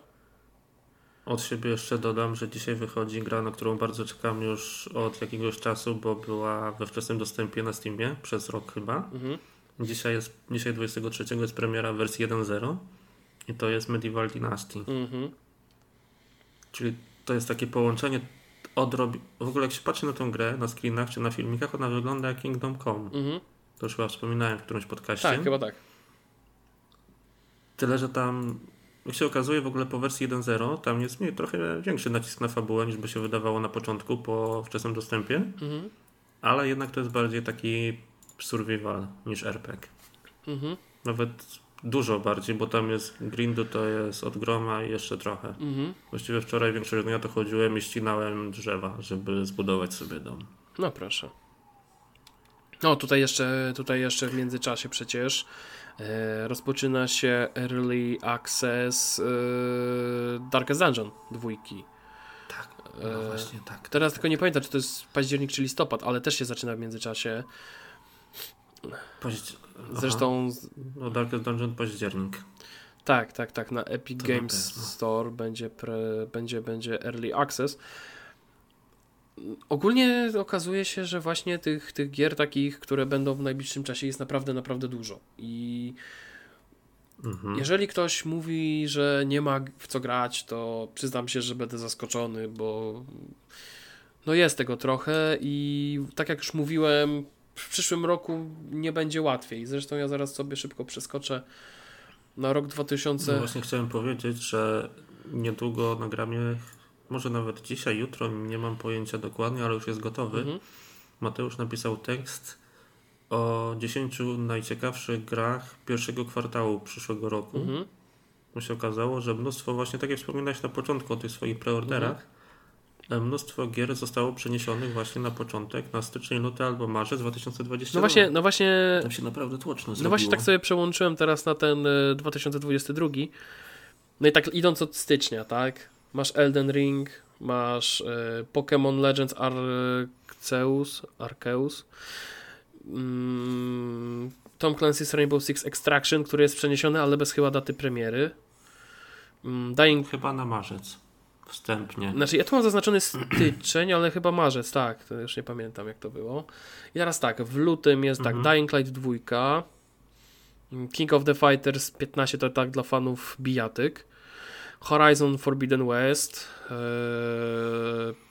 Od siebie jeszcze dodam, że dzisiaj wychodzi gra, na którą bardzo czekam już od jakiegoś czasu, bo była we wczesnym dostępie na Steamie przez rok chyba. Mhm. Dzisiaj jest, dzisiaj 23 jest premiera wersji 1.0 i to jest Medieval Dynasty. Mhm. Czyli to jest takie połączenie odrobi... W ogóle jak się patrzy na tę grę, na screenach czy na filmikach, ona wygląda jak Kingdom Come. Mhm. To już chyba wspominałem w którymś podcaście. Tak, chyba tak. Tyle, że tam jak się okazuje, w ogóle po wersji 1.0 tam jest trochę większy nacisk na fabułę niż by się wydawało na początku po wczesnym dostępie, mhm. ale jednak to jest bardziej taki survival niż RPG. Mhm. Nawet dużo bardziej, bo tam jest grindu, to jest od groma i jeszcze trochę. Mhm. Właściwie wczoraj większość dnia to chodziłem i ścinałem drzewa, żeby zbudować sobie dom. No proszę. No tutaj jeszcze, tutaj jeszcze w międzyczasie przecież rozpoczyna się Early Access e, Darkest Dungeon dwójki. Tak, no e, właśnie tak. Teraz tylko nie pamiętam, czy to jest październik czy listopad, ale też się zaczyna w międzyczasie. Paździ Zresztą. No, Darkest Dungeon październik. Tak, tak, tak. Na Epic to Games Store będzie, pre, będzie, będzie Early Access. Ogólnie okazuje się, że właśnie tych, tych gier takich, które będą w najbliższym czasie jest naprawdę, naprawdę dużo. I mhm. jeżeli ktoś mówi, że nie ma w co grać, to przyznam się, że będę zaskoczony, bo no jest tego trochę i tak jak już mówiłem, w przyszłym roku nie będzie łatwiej. Zresztą ja zaraz sobie szybko przeskoczę na rok 2000. No właśnie chciałem powiedzieć, że niedługo nagramy, może nawet dzisiaj, jutro, nie mam pojęcia dokładnie, ale już jest gotowy. Mhm. Mateusz napisał tekst o 10 najciekawszych grach pierwszego kwartału przyszłego roku. Mhm. Bo się okazało, że mnóstwo, właśnie tak jak wspominałeś na początku o tych swoich preorderach, Mhm. e, mnóstwo gier zostało przeniesionych właśnie na początek, na styczeń, luty albo marzec 2022. No właśnie, no właśnie, Tam się naprawdę tłoczno no zrobiło. właśnie tak sobie przełączyłem teraz na ten y, 2022. No i tak idąc od stycznia, tak? Masz Elden Ring, masz y, Pokémon Legends Arceus, Arceus, mm, Tom Clancy's Rainbow Six Extraction, który jest przeniesiony, ale bez chyba daty premiery. Mm, Dying Chyba na marzec. Wstępnie. Znaczy, ja tu mam zaznaczony styczeń, ale chyba marzec, tak. To już nie pamiętam, jak to było. I teraz tak, w lutym jest tak, Mhm. Dying Light 2, King of the Fighters 15 to tak dla fanów bijatyk, Horizon Forbidden West, e,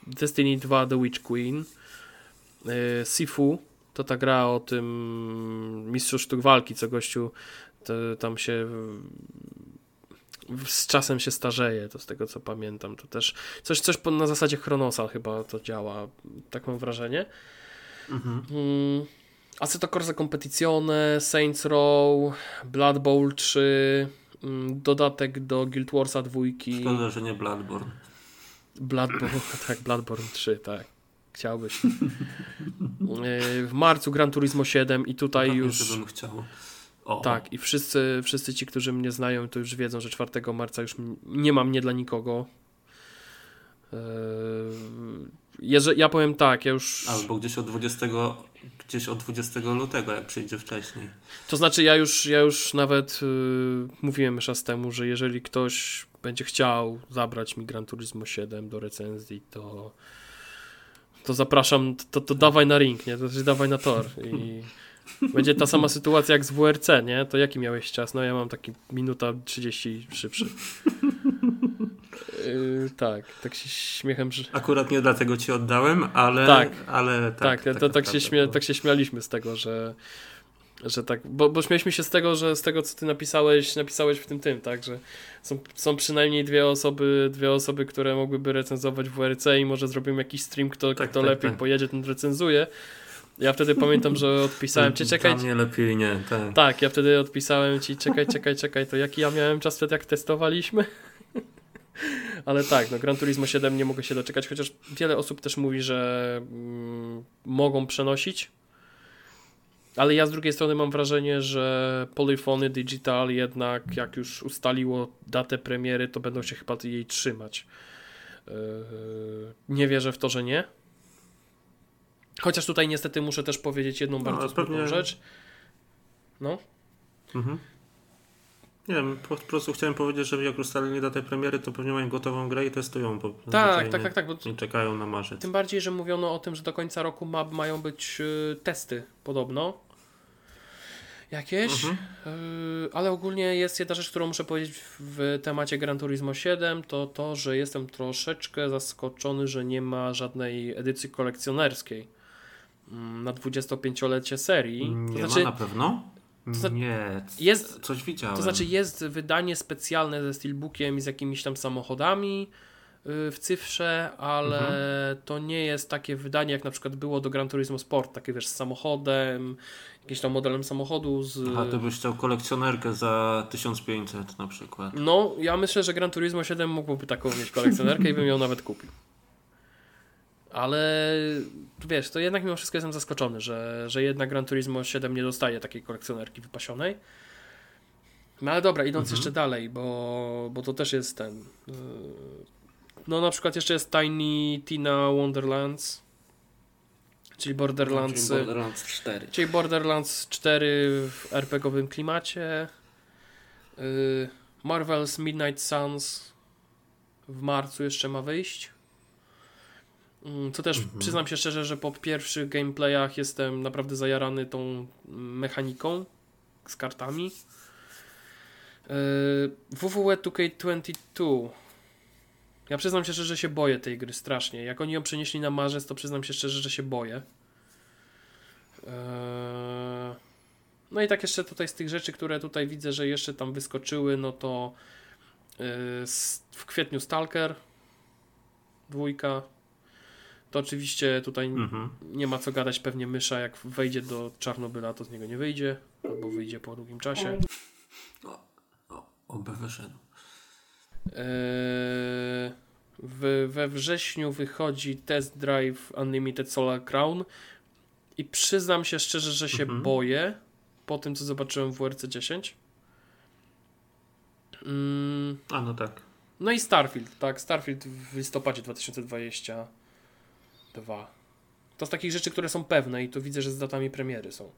Destiny 2 The Witch Queen, e, Sifu, to ta gra o tym mistrzu sztuk walki, co gościu tam się z czasem się starzeje, to z tego co pamiętam, to też coś, coś na zasadzie Chronosa chyba to działa, tak mam wrażenie. Mhm. Mm, Assetto Corsa Competizione, Saints Row, Blood Bowl 3, mm, dodatek do Guild Warsa 2, Szkoda, że nie Bloodborne. Bloodborne, tak, Bloodborne 3, tak. Chciałbyś. Yy, W marcu Gran Turismo 7 i tutaj Pewnie, już... żebym chciał. O, Tak, i wszyscy, wszyscy ci, którzy mnie znają, to już wiedzą, że 4 marca już nie mam nie dla nikogo. Jeżeli, ja powiem tak, ja już. Albo gdzieś od 20, gdzieś od 20 lutego, jak przyjdzie wcześniej. To znaczy, ja już, ja już nawet yy, mówiłem czas temu, że jeżeli ktoś będzie chciał zabrać mi Gran Turismo 7 do recenzji, to. To zapraszam, to, to dawaj na ring, nie? To znaczy dawaj na tor. I będzie ta sama sytuacja jak z WRC, nie? To jaki miałeś czas? No ja mam taki minuta 30 szybszy. Yy, tak, tak się śmiechem, że. Akurat nie dlatego ci oddałem, ale Tak. ale Tak, tak. to, tak, się śmia, tak się śmialiśmy z tego, że, że tak, bo, bo śmialiśmy się z tego, że z tego, co ty napisałeś, napisałeś w tym tym, tak, że są, są przynajmniej dwie osoby, dwie osoby, które mogłyby recenzować WRC i może zrobimy jakiś stream, kto, Tak, kto tak, lepiej tak. pojedzie, ten recenzuje. Ja wtedy pamiętam, że odpisałem ci, czekaj, mnie lepiej nie, tak. tak, ja wtedy odpisałem ci, czekaj, czekaj, czekaj, to jaki ja miałem czas wtedy, jak testowaliśmy? Ale tak, no Gran Turismo 7 nie mogę się doczekać, chociaż wiele osób też mówi, że mm, mogą przenosić. Ale ja z drugiej strony mam wrażenie, że Polyphony Digital jednak jak już ustaliło datę premiery, to będą się chyba jej trzymać. Yy, nie wierzę w to, że nie. Chociaż tutaj niestety muszę też powiedzieć jedną No, bardzo pewnie- rzecz. No. Mhm. Nie wiem, po prostu chciałem powiedzieć, że jak ustalili datę premiery, to pewnie mają gotową grę i testują. Bo Tak, tak, tak, tak. Bo Nie czekają na marzec. tym bardziej, że mówiono o tym, że do końca roku ma, mają być y, testy podobno. Jakieś. Mhm. Y, ale ogólnie jest jedna rzecz, którą muszę powiedzieć w, w temacie Gran Turismo 7, to to, że jestem troszeczkę zaskoczony, że nie ma żadnej edycji kolekcjonerskiej mm, na 25-lecie serii. Nie to znaczy, ma na pewno? Zna- nie, jest- coś widziałem. To znaczy jest wydanie specjalne ze steelbookiem i z jakimiś tam samochodami y, w cyfrze, ale Mhm. to nie jest takie wydanie jak na przykład było do Gran Turismo Sport, takie wiesz z samochodem, jakimś tam modelem samochodu z... Aha, ty byś chciał kolekcjonerkę za 1500 na przykład. No, ja myślę, że Gran Turismo 7 mógłby taką mieć kolekcjonerkę i bym ją nawet kupił. Ale wiesz, to jednak mimo wszystko jestem zaskoczony, że, że jednak Gran Turismo 7 nie dostaje takiej kolekcjonerki wypasionej. No ale dobra, idąc Mhm. jeszcze dalej, bo, bo to też jest ten. yy, No na przykład jeszcze jest Tiny Tina Wonderlands, czyli Borderlands. Czyli Borderlands 4. Czyli Borderlands 4 w RPGowym klimacie. Yy, Marvel's Midnight Suns w marcu jeszcze ma wyjść. Mm, Co też Mhm. przyznam się szczerze, że po pierwszych gameplayach jestem naprawdę zajarany tą mechaniką z kartami. WWE 2K22. Ja przyznam się szczerze, że się boję tej gry strasznie. Jak oni ją przenieśli na marzec, to przyznam się szczerze, że się boję. Eee, no i tak jeszcze tutaj z tych rzeczy, które tutaj widzę, że jeszcze tam wyskoczyły, no to yy, w kwietniu Stalker dwójka. To oczywiście tutaj mhm. nie ma co gadać, pewnie mysza jak wejdzie do Czarnobyla, to z niego nie wyjdzie, albo wyjdzie po długim czasie. O, o, oby wyszedł. Eee, w, we wrześniu wychodzi Test Drive Unlimited Solar Crown i przyznam się szczerze, że się mhm. boję po tym, co zobaczyłem w WRC 10. Mm. A no tak. No i Starfield, tak, Starfield w listopadzie 2022. To z takich rzeczy, które są pewne i tu widzę, że z datami premiery są.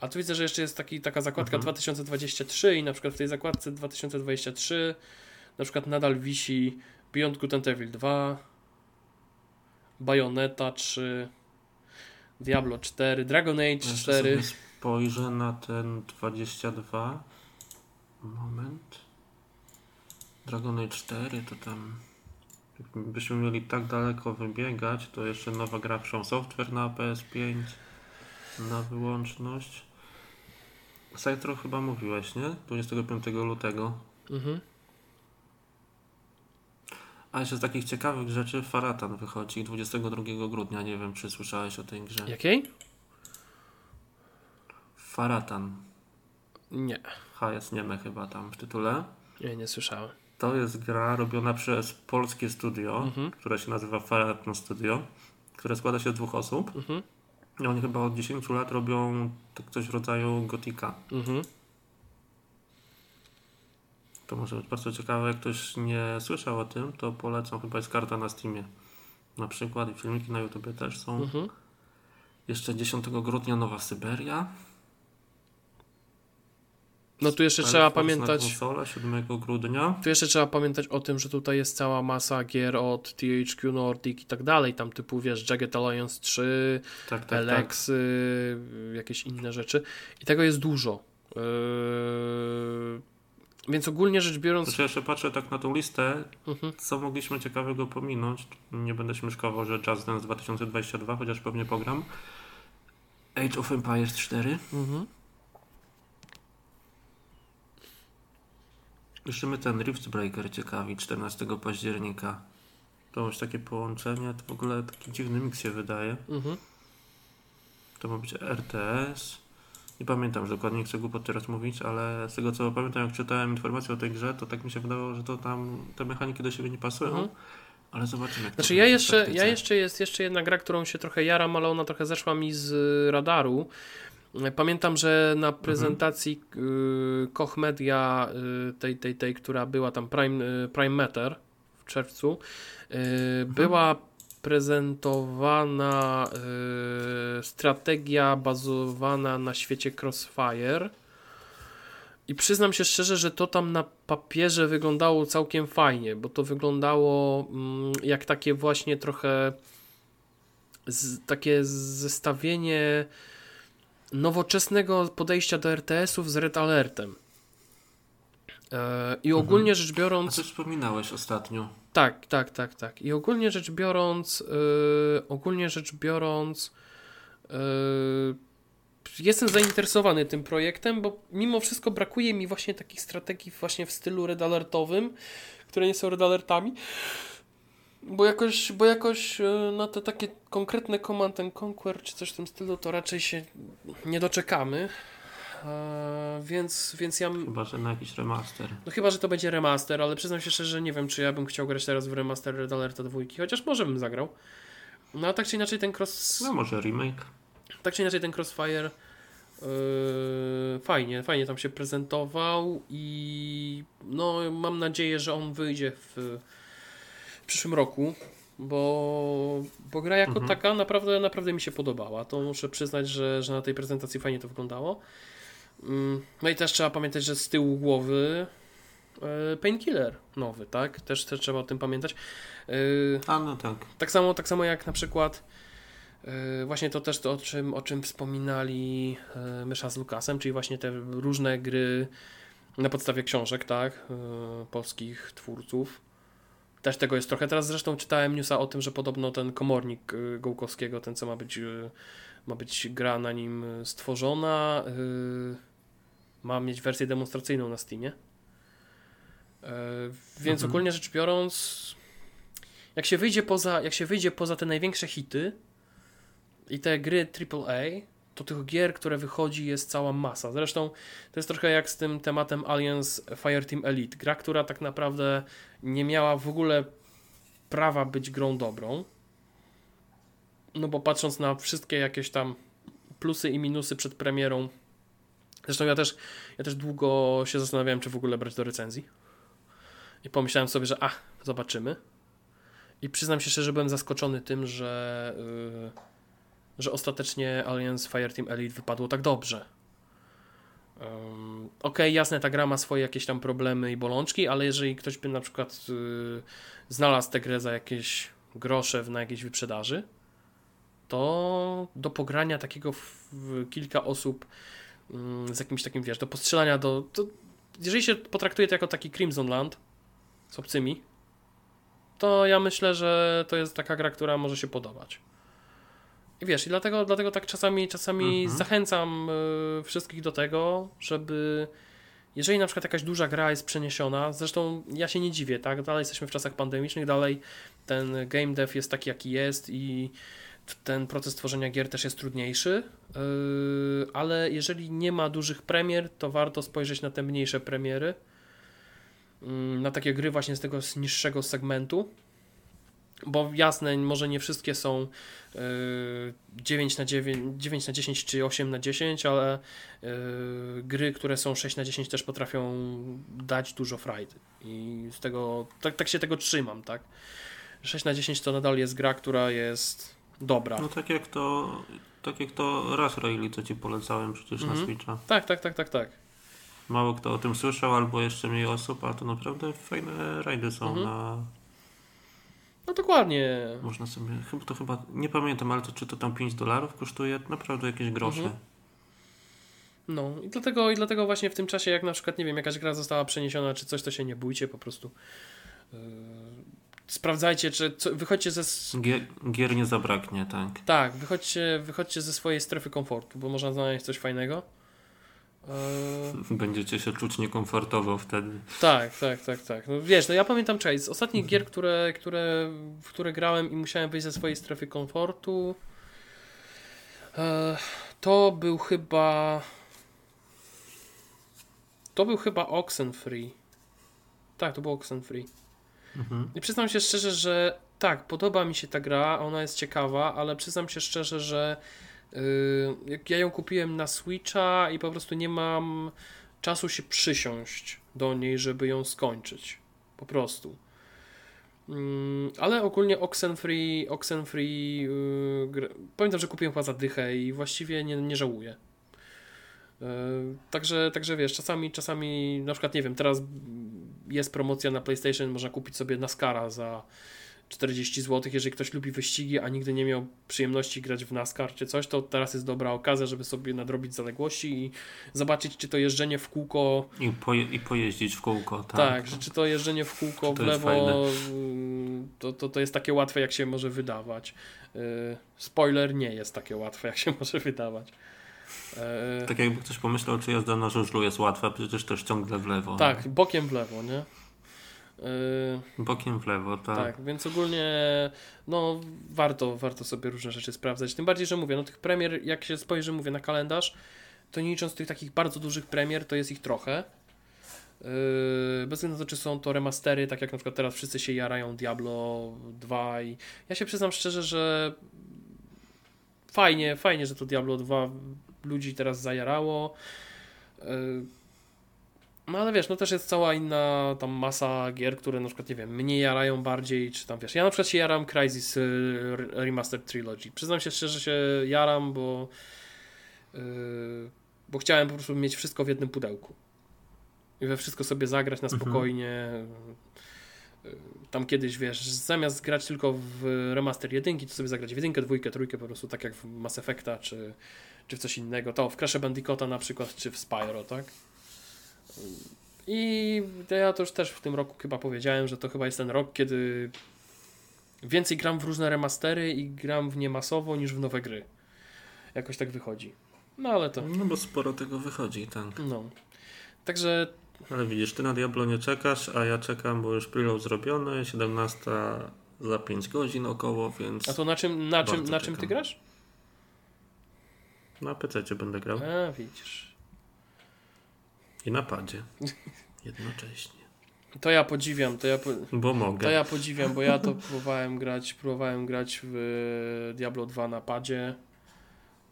A tu widzę, że jeszcze jest taki, taka zakładka mhm. 2023 i na przykład w tej zakładce 2023 na przykład nadal wisi Beyond Good and Evil 2, Bayonetta 3, Diablo 4, Dragon Age 4. Ja spojrzę na ten 22. Moment. Dragon Age 4 to tam byśmy mieli tak daleko wybiegać, to jeszcze nowa gra From Software na PS5 na wyłączność. Saitro chyba mówiłeś, nie? 25 lutego. Mhm. A jeszcze z takich ciekawych rzeczy Faratan wychodzi 22 grudnia. Nie wiem, czy słyszałeś o tej grze. Jakiej? Faratan. Nie. H jest nieme chyba tam w tytule. Nie, nie słyszałem. To jest gra robiona przez polskie studio, mhm. które się nazywa Faratan Studio, które składa się z dwóch osób. Mhm. I oni chyba od 10 lat robią coś w rodzaju gotika. Mhm. To może być bardzo ciekawe. Jak ktoś nie słyszał o tym, to polecam. Chyba jest karta na Steamie. Na przykład i filmiki na YouTube też są. Mhm. Jeszcze 10 grudnia Nowa Syberia. No tu jeszcze trzeba pamiętać. Na konsolę 7 grudnia. Tu jeszcze trzeba pamiętać o tym, że tutaj jest cała masa gier od THQ Nordic i tak dalej. Tam typu wiesz, Jagged Alliance 3, tak, tak, Alex, tak. jakieś inne rzeczy. I tego jest dużo. Yy więc ogólnie rzecz biorąc. Znaczy, ja jeszcze patrzę tak na tą listę, mhm. co mogliśmy ciekawego pominąć. Nie będę śmieszkował, że Just Dance 2022, chociaż pewnie pogram. Age of Empires 4. Mhm. Jeszcze my ten Riftbreaker ciekawi 14 października. To już takie połączenie, to w ogóle taki dziwny miks się wydaje. Mhm. To ma być RTS. Nie pamiętam, że dokładnie nie chcę głupot teraz mówić, ale z tego co pamiętam, jak czytałem informacje o tej grze, to tak mi się wydawało, że to tam te mechaniki do siebie nie pasują. Mhm. Ale zobaczymy. Jak znaczy ja jeszcze, ja jeszcze jest jeszcze jedna gra, którą się trochę jaram, ale ona trochę zeszła mi z radaru. Pamiętam, że na mhm. prezentacji mhm. Koch Media, y, tej, tej, tej, która była tam Prime, y, Prime Matter w czerwcu, mhm. była prezentowana strategia bazowana na świecie Crossfire. I przyznam się szczerze, że to tam na papierze wyglądało całkiem fajnie, bo to wyglądało mm, jak takie właśnie trochę z, takie zestawienie nowoczesnego podejścia do RTS-ów z Red Alertem. E, I ogólnie mhm. rzecz biorąc. A co wspominałeś ostatnio? Tak, tak, tak, tak. I ogólnie rzecz biorąc, yy, ogólnie rzecz biorąc, yy, jestem zainteresowany tym projektem, bo mimo wszystko brakuje mi właśnie takich strategii właśnie w stylu red alertowym, które nie są red alertami. Bo jakoś, bo jakoś yy, na te takie konkretne Command and Conquer czy coś w tym stylu to raczej się nie doczekamy. E, więc, więc ja. Chyba, że na jakiś remaster. No chyba, że to będzie remaster, ale przyznam się szczerze, że nie wiem, czy ja bym chciał grać teraz w remaster Red Alerta 2, chociaż może bym zagrał. No a tak czy inaczej ten cross. No może remake. Tak czy inaczej ten Crossfire. Yy, fajnie, fajnie tam się prezentował i no mam nadzieję, że on wyjdzie w przyszłym roku, bo, bo gra jako mhm. taka naprawdę, naprawdę mi się podobała. To muszę przyznać, że, że na tej prezentacji fajnie to wyglądało. Mm, no i też trzeba pamiętać, że z tyłu głowy e, Painkiller nowy, tak? Też, też trzeba o tym pamiętać. E, A no tak. Tak samo, tak samo jak na przykład e, właśnie to też to, o czym, o czym wspominali Mysza z Lukasem, czyli właśnie te różne gry na podstawie książek, tak? Polskich twórców. Też tego jest trochę. Teraz zresztą czytałem newsa o tym, że podobno ten komornik y, Gołkowskiego, ten co ma być, y, ma być gra na nim stworzona, y, ma mieć wersję demonstracyjną na Steamie. Więc mhm. ogólnie rzecz biorąc, jak się wyjdzie poza, jak się wyjdzie poza te największe hity i te gry AAA, to tych gier, które wychodzi jest cała masa. Zresztą to jest trochę jak z tym tematem Alliance Fireteam Elite. Gra, która tak naprawdę nie miała w ogóle prawa być grą dobrą. No bo patrząc na wszystkie jakieś tam plusy i minusy przed premierą. Zresztą ja też, ja też długo się zastanawiałem, czy w ogóle brać do recenzji. I pomyślałem sobie, że a, zobaczymy. I przyznam się szczerze, że byłem zaskoczony tym, że, yy, że ostatecznie Alliance Fireteam Elite wypadło tak dobrze. Um, okay, jasne, ta gra ma swoje jakieś tam problemy i bolączki, ale jeżeli ktoś by na przykład yy, znalazł tę grę za jakieś grosze na jakiejś wyprzedaży, to do pogrania takiego w, w kilka osób yy, z jakimś takim, wiesz, do postrzelania, do, to, jeżeli się potraktuje to jako taki Crimson Land z obcymi, to ja myślę, że to jest taka gra, która może się podobać. I wiesz, i dlatego, dlatego tak czasami, czasami mhm. zachęcam y, wszystkich do tego, żeby jeżeli na przykład jakaś duża gra jest przeniesiona, zresztą ja się nie dziwię, tak? Dalej jesteśmy w czasach pandemicznych, dalej ten game dev jest taki, jaki jest i ten proces tworzenia gier też jest trudniejszy, yy, ale jeżeli nie ma dużych premier, to warto spojrzeć na te mniejsze premiery Mm, na takie gry właśnie z tego niższego segmentu. Bo jasne, może nie wszystkie są 9 y, na 9, 9 na 10 czy 8 na 10, ale y, gry, które są 6 na 10 też potrafią dać dużo frajdy. I z tego, tak, tak się tego trzymam, tak? 6 na 10 to nadal jest gra, która jest dobra. No tak jak to, tak jak to Rush Rally, co ci polecałem przecież mhm. na Switcha. Tak, tak, tak, tak, tak mało kto o tym słyszał, albo jeszcze mniej osób, a to naprawdę fajne rajdy są mhm. na. No dokładnie. Można sobie, to chyba, nie pamiętam, ale to czy to tam 5 dolarów kosztuje, naprawdę jakieś grosze. Mhm. No i dlatego, i dlatego właśnie w tym czasie, jak na przykład, nie wiem, jakaś gra została przeniesiona, czy coś, to się nie bójcie, po prostu yy, sprawdzajcie, czy co, wychodźcie ze... Gier, gier nie zabraknie, tak. Tak, wychodźcie, wychodźcie ze swojej strefy komfortu, bo można znaleźć coś fajnego. Eee, Będziecie się czuć niekomfortowo wtedy. Tak, tak, tak, tak. No wiesz, no ja pamiętam, czekaj, z ostatnich gier, które, które, w które grałem i musiałem wyjść ze swojej strefy komfortu, eee, to był chyba to był chyba Oxenfree. Tak, to był Oxenfree. Mhm. I przyznam się szczerze, że tak, podoba mi się ta gra, ona jest ciekawa, ale przyznam się szczerze, że Yy, ja ją kupiłem na Switcha i po prostu nie mam czasu się przysiąść do niej, żeby ją skończyć. Po prostu. Yy, ale ogólnie Oxenfree, Oxenfree yy, pamiętam, że kupiłem chyba za dychę i właściwie nie, nie żałuję. Także, także wiesz, czasami, czasami na przykład nie wiem, teraz jest promocja na PlayStation, można kupić sobie NASCARa za 40 zł, jeżeli ktoś lubi wyścigi, a nigdy nie miał przyjemności grać w NASCAR czy coś, to teraz jest dobra okazja, żeby sobie nadrobić zaległości i zobaczyć, czy to jeżdżenie w kółko... I, poje, i pojeździć w kółko, tak. Tak, że czy to jeżdżenie w kółko w lewo mm, to, to, to jest takie łatwe, jak się może wydawać. Y, spoiler, nie jest takie łatwe, jak się może wydawać. Y, tak jakby ktoś pomyślał, czy jazda na żużlu jest łatwa, przecież też ciągle w lewo. Tak, bokiem w lewo, nie? Yy, Bokiem w lewo, tak. Tak, więc ogólnie no warto, warto sobie różne rzeczy sprawdzać. Tym bardziej, że mówię, no tych premier, jak się spojrzy, mówię, na kalendarz, to nie licząc tych takich bardzo dużych premier, to jest ich trochę. Yy, bez względu na to, czy są to remastery, tak jak na przykład teraz wszyscy się jarają Diablo 2 i ja się przyznam szczerze, że fajnie, fajnie, że to Diablo 2 ludzi teraz zajarało. Yy, no ale wiesz, no też jest cała inna tam masa gier, które na przykład, nie wiem, mnie jarają bardziej, czy tam wiesz, ja na przykład się jaram Crysis y, Remastered Trilogy. Przyznam się szczerze, że się jaram, bo yy, bo chciałem po prostu mieć wszystko w jednym pudełku. I we wszystko sobie zagrać na mhm. spokojnie. Mhm. Tam kiedyś, wiesz, zamiast grać tylko w remaster jedynki, to sobie zagrać w jedynkę, dwójkę, trójkę, po prostu tak jak w Mass Effecta, czy, czy w coś innego. To w Crash Bandicoota na przykład, czy w Spyro, tak? I ja to już też w tym roku chyba powiedziałem, że to chyba jest ten rok, kiedy więcej gram w różne remastery i gram w nie masowo niż w nowe gry. Jakoś tak wychodzi. No ale to. No bo sporo tego wychodzi, tak. No. Także. Ale widzisz, ty na Diablo nie czekasz, a ja czekam, bo już preload zrobiony, 17 za 5 godzin około, więc. A to na czym, na czym, na czym ty grasz? Na PC będę grał. A, widzisz. I na padzie. Jednocześnie. To ja podziwiam, to ja, po, Bo mogę. to ja podziwiam, bo ja to próbowałem grać, próbowałem grać w Diablo 2 na padzie,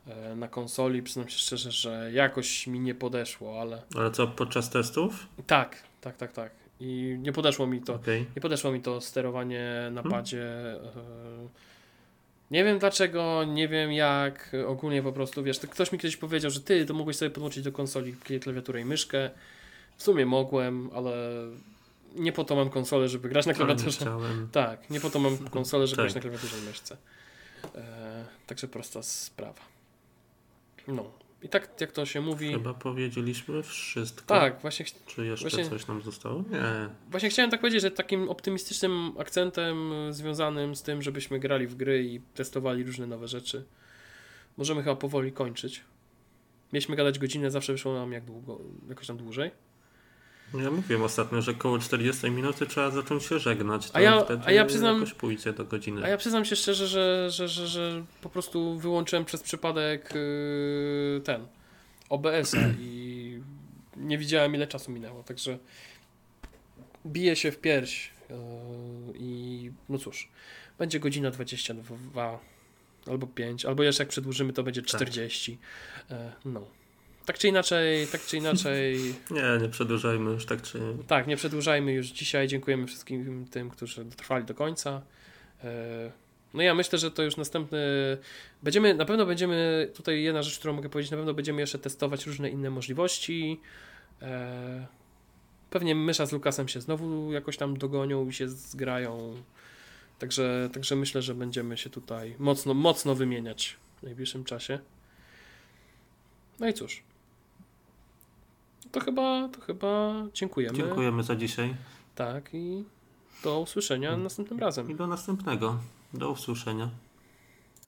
e, na konsoli, przyznam się szczerze, że jakoś mi nie podeszło, ale Ale co, podczas testów? tak, tak, tak, tak. I nie podeszło mi to. Okej. Nie podeszło mi to sterowanie na Hmm. padzie. e, Nie wiem dlaczego, nie wiem jak. Ogólnie po prostu wiesz, to ktoś mi kiedyś powiedział, że ty to mogłeś sobie podłączyć do konsoli klawiaturę i myszkę. W sumie mogłem, ale nie po to mam konsolę, żeby grać na nie klawiaturze. chciałem. Tak, nie po to mam konsolę, żeby Tak. grać na klawiaturze i myszce. E, także prosta sprawa. No. I tak jak to się mówi. Chyba powiedzieliśmy wszystko. Tak, właśnie Czy jeszcze Właśnie- coś nam zostało? Nie. Właśnie chciałem tak powiedzieć, że takim optymistycznym akcentem y, związanym z tym, żebyśmy grali w gry i testowali różne nowe rzeczy, możemy chyba powoli kończyć. Mieliśmy gadać godzinę, zawsze wyszło nam jak długo, jakoś tam dłużej. Ja mówiłem ostatnio, że koło 40 minuty trzeba zacząć się żegnać. To A ja- wtedy a ja przyznam- jakoś pójdzie do godziny. A ja przyznam się szczerze, że, że, że, że po prostu wyłączyłem przez przypadek yy, ten OBS-a i nie widziałem ile czasu minęło, także bije się w pierś yy, i no cóż, będzie godzina 22 albo 5, albo jeszcze jak przedłużymy to będzie 40. Yy, no. Tak czy inaczej, tak czy inaczej, Nie, nie przedłużajmy już tak czy... tak, nie przedłużajmy już dzisiaj. Dziękujemy wszystkim tym, którzy dotrwali do końca. E, No ja myślę, że to już następny. Będziemy, na pewno będziemy, tutaj jedna rzecz, którą mogę powiedzieć, na pewno będziemy jeszcze testować różne inne możliwości. E, Pewnie Mysza z Lukasem się znowu jakoś tam dogonią i się zgrają. Także, także myślę, że będziemy się tutaj mocno, mocno wymieniać w najbliższym czasie. No i cóż. To chyba, to chyba dziękujemy. Dziękujemy za dzisiaj Tak i do usłyszenia następnym razem. i do następnego. Do usłyszenia.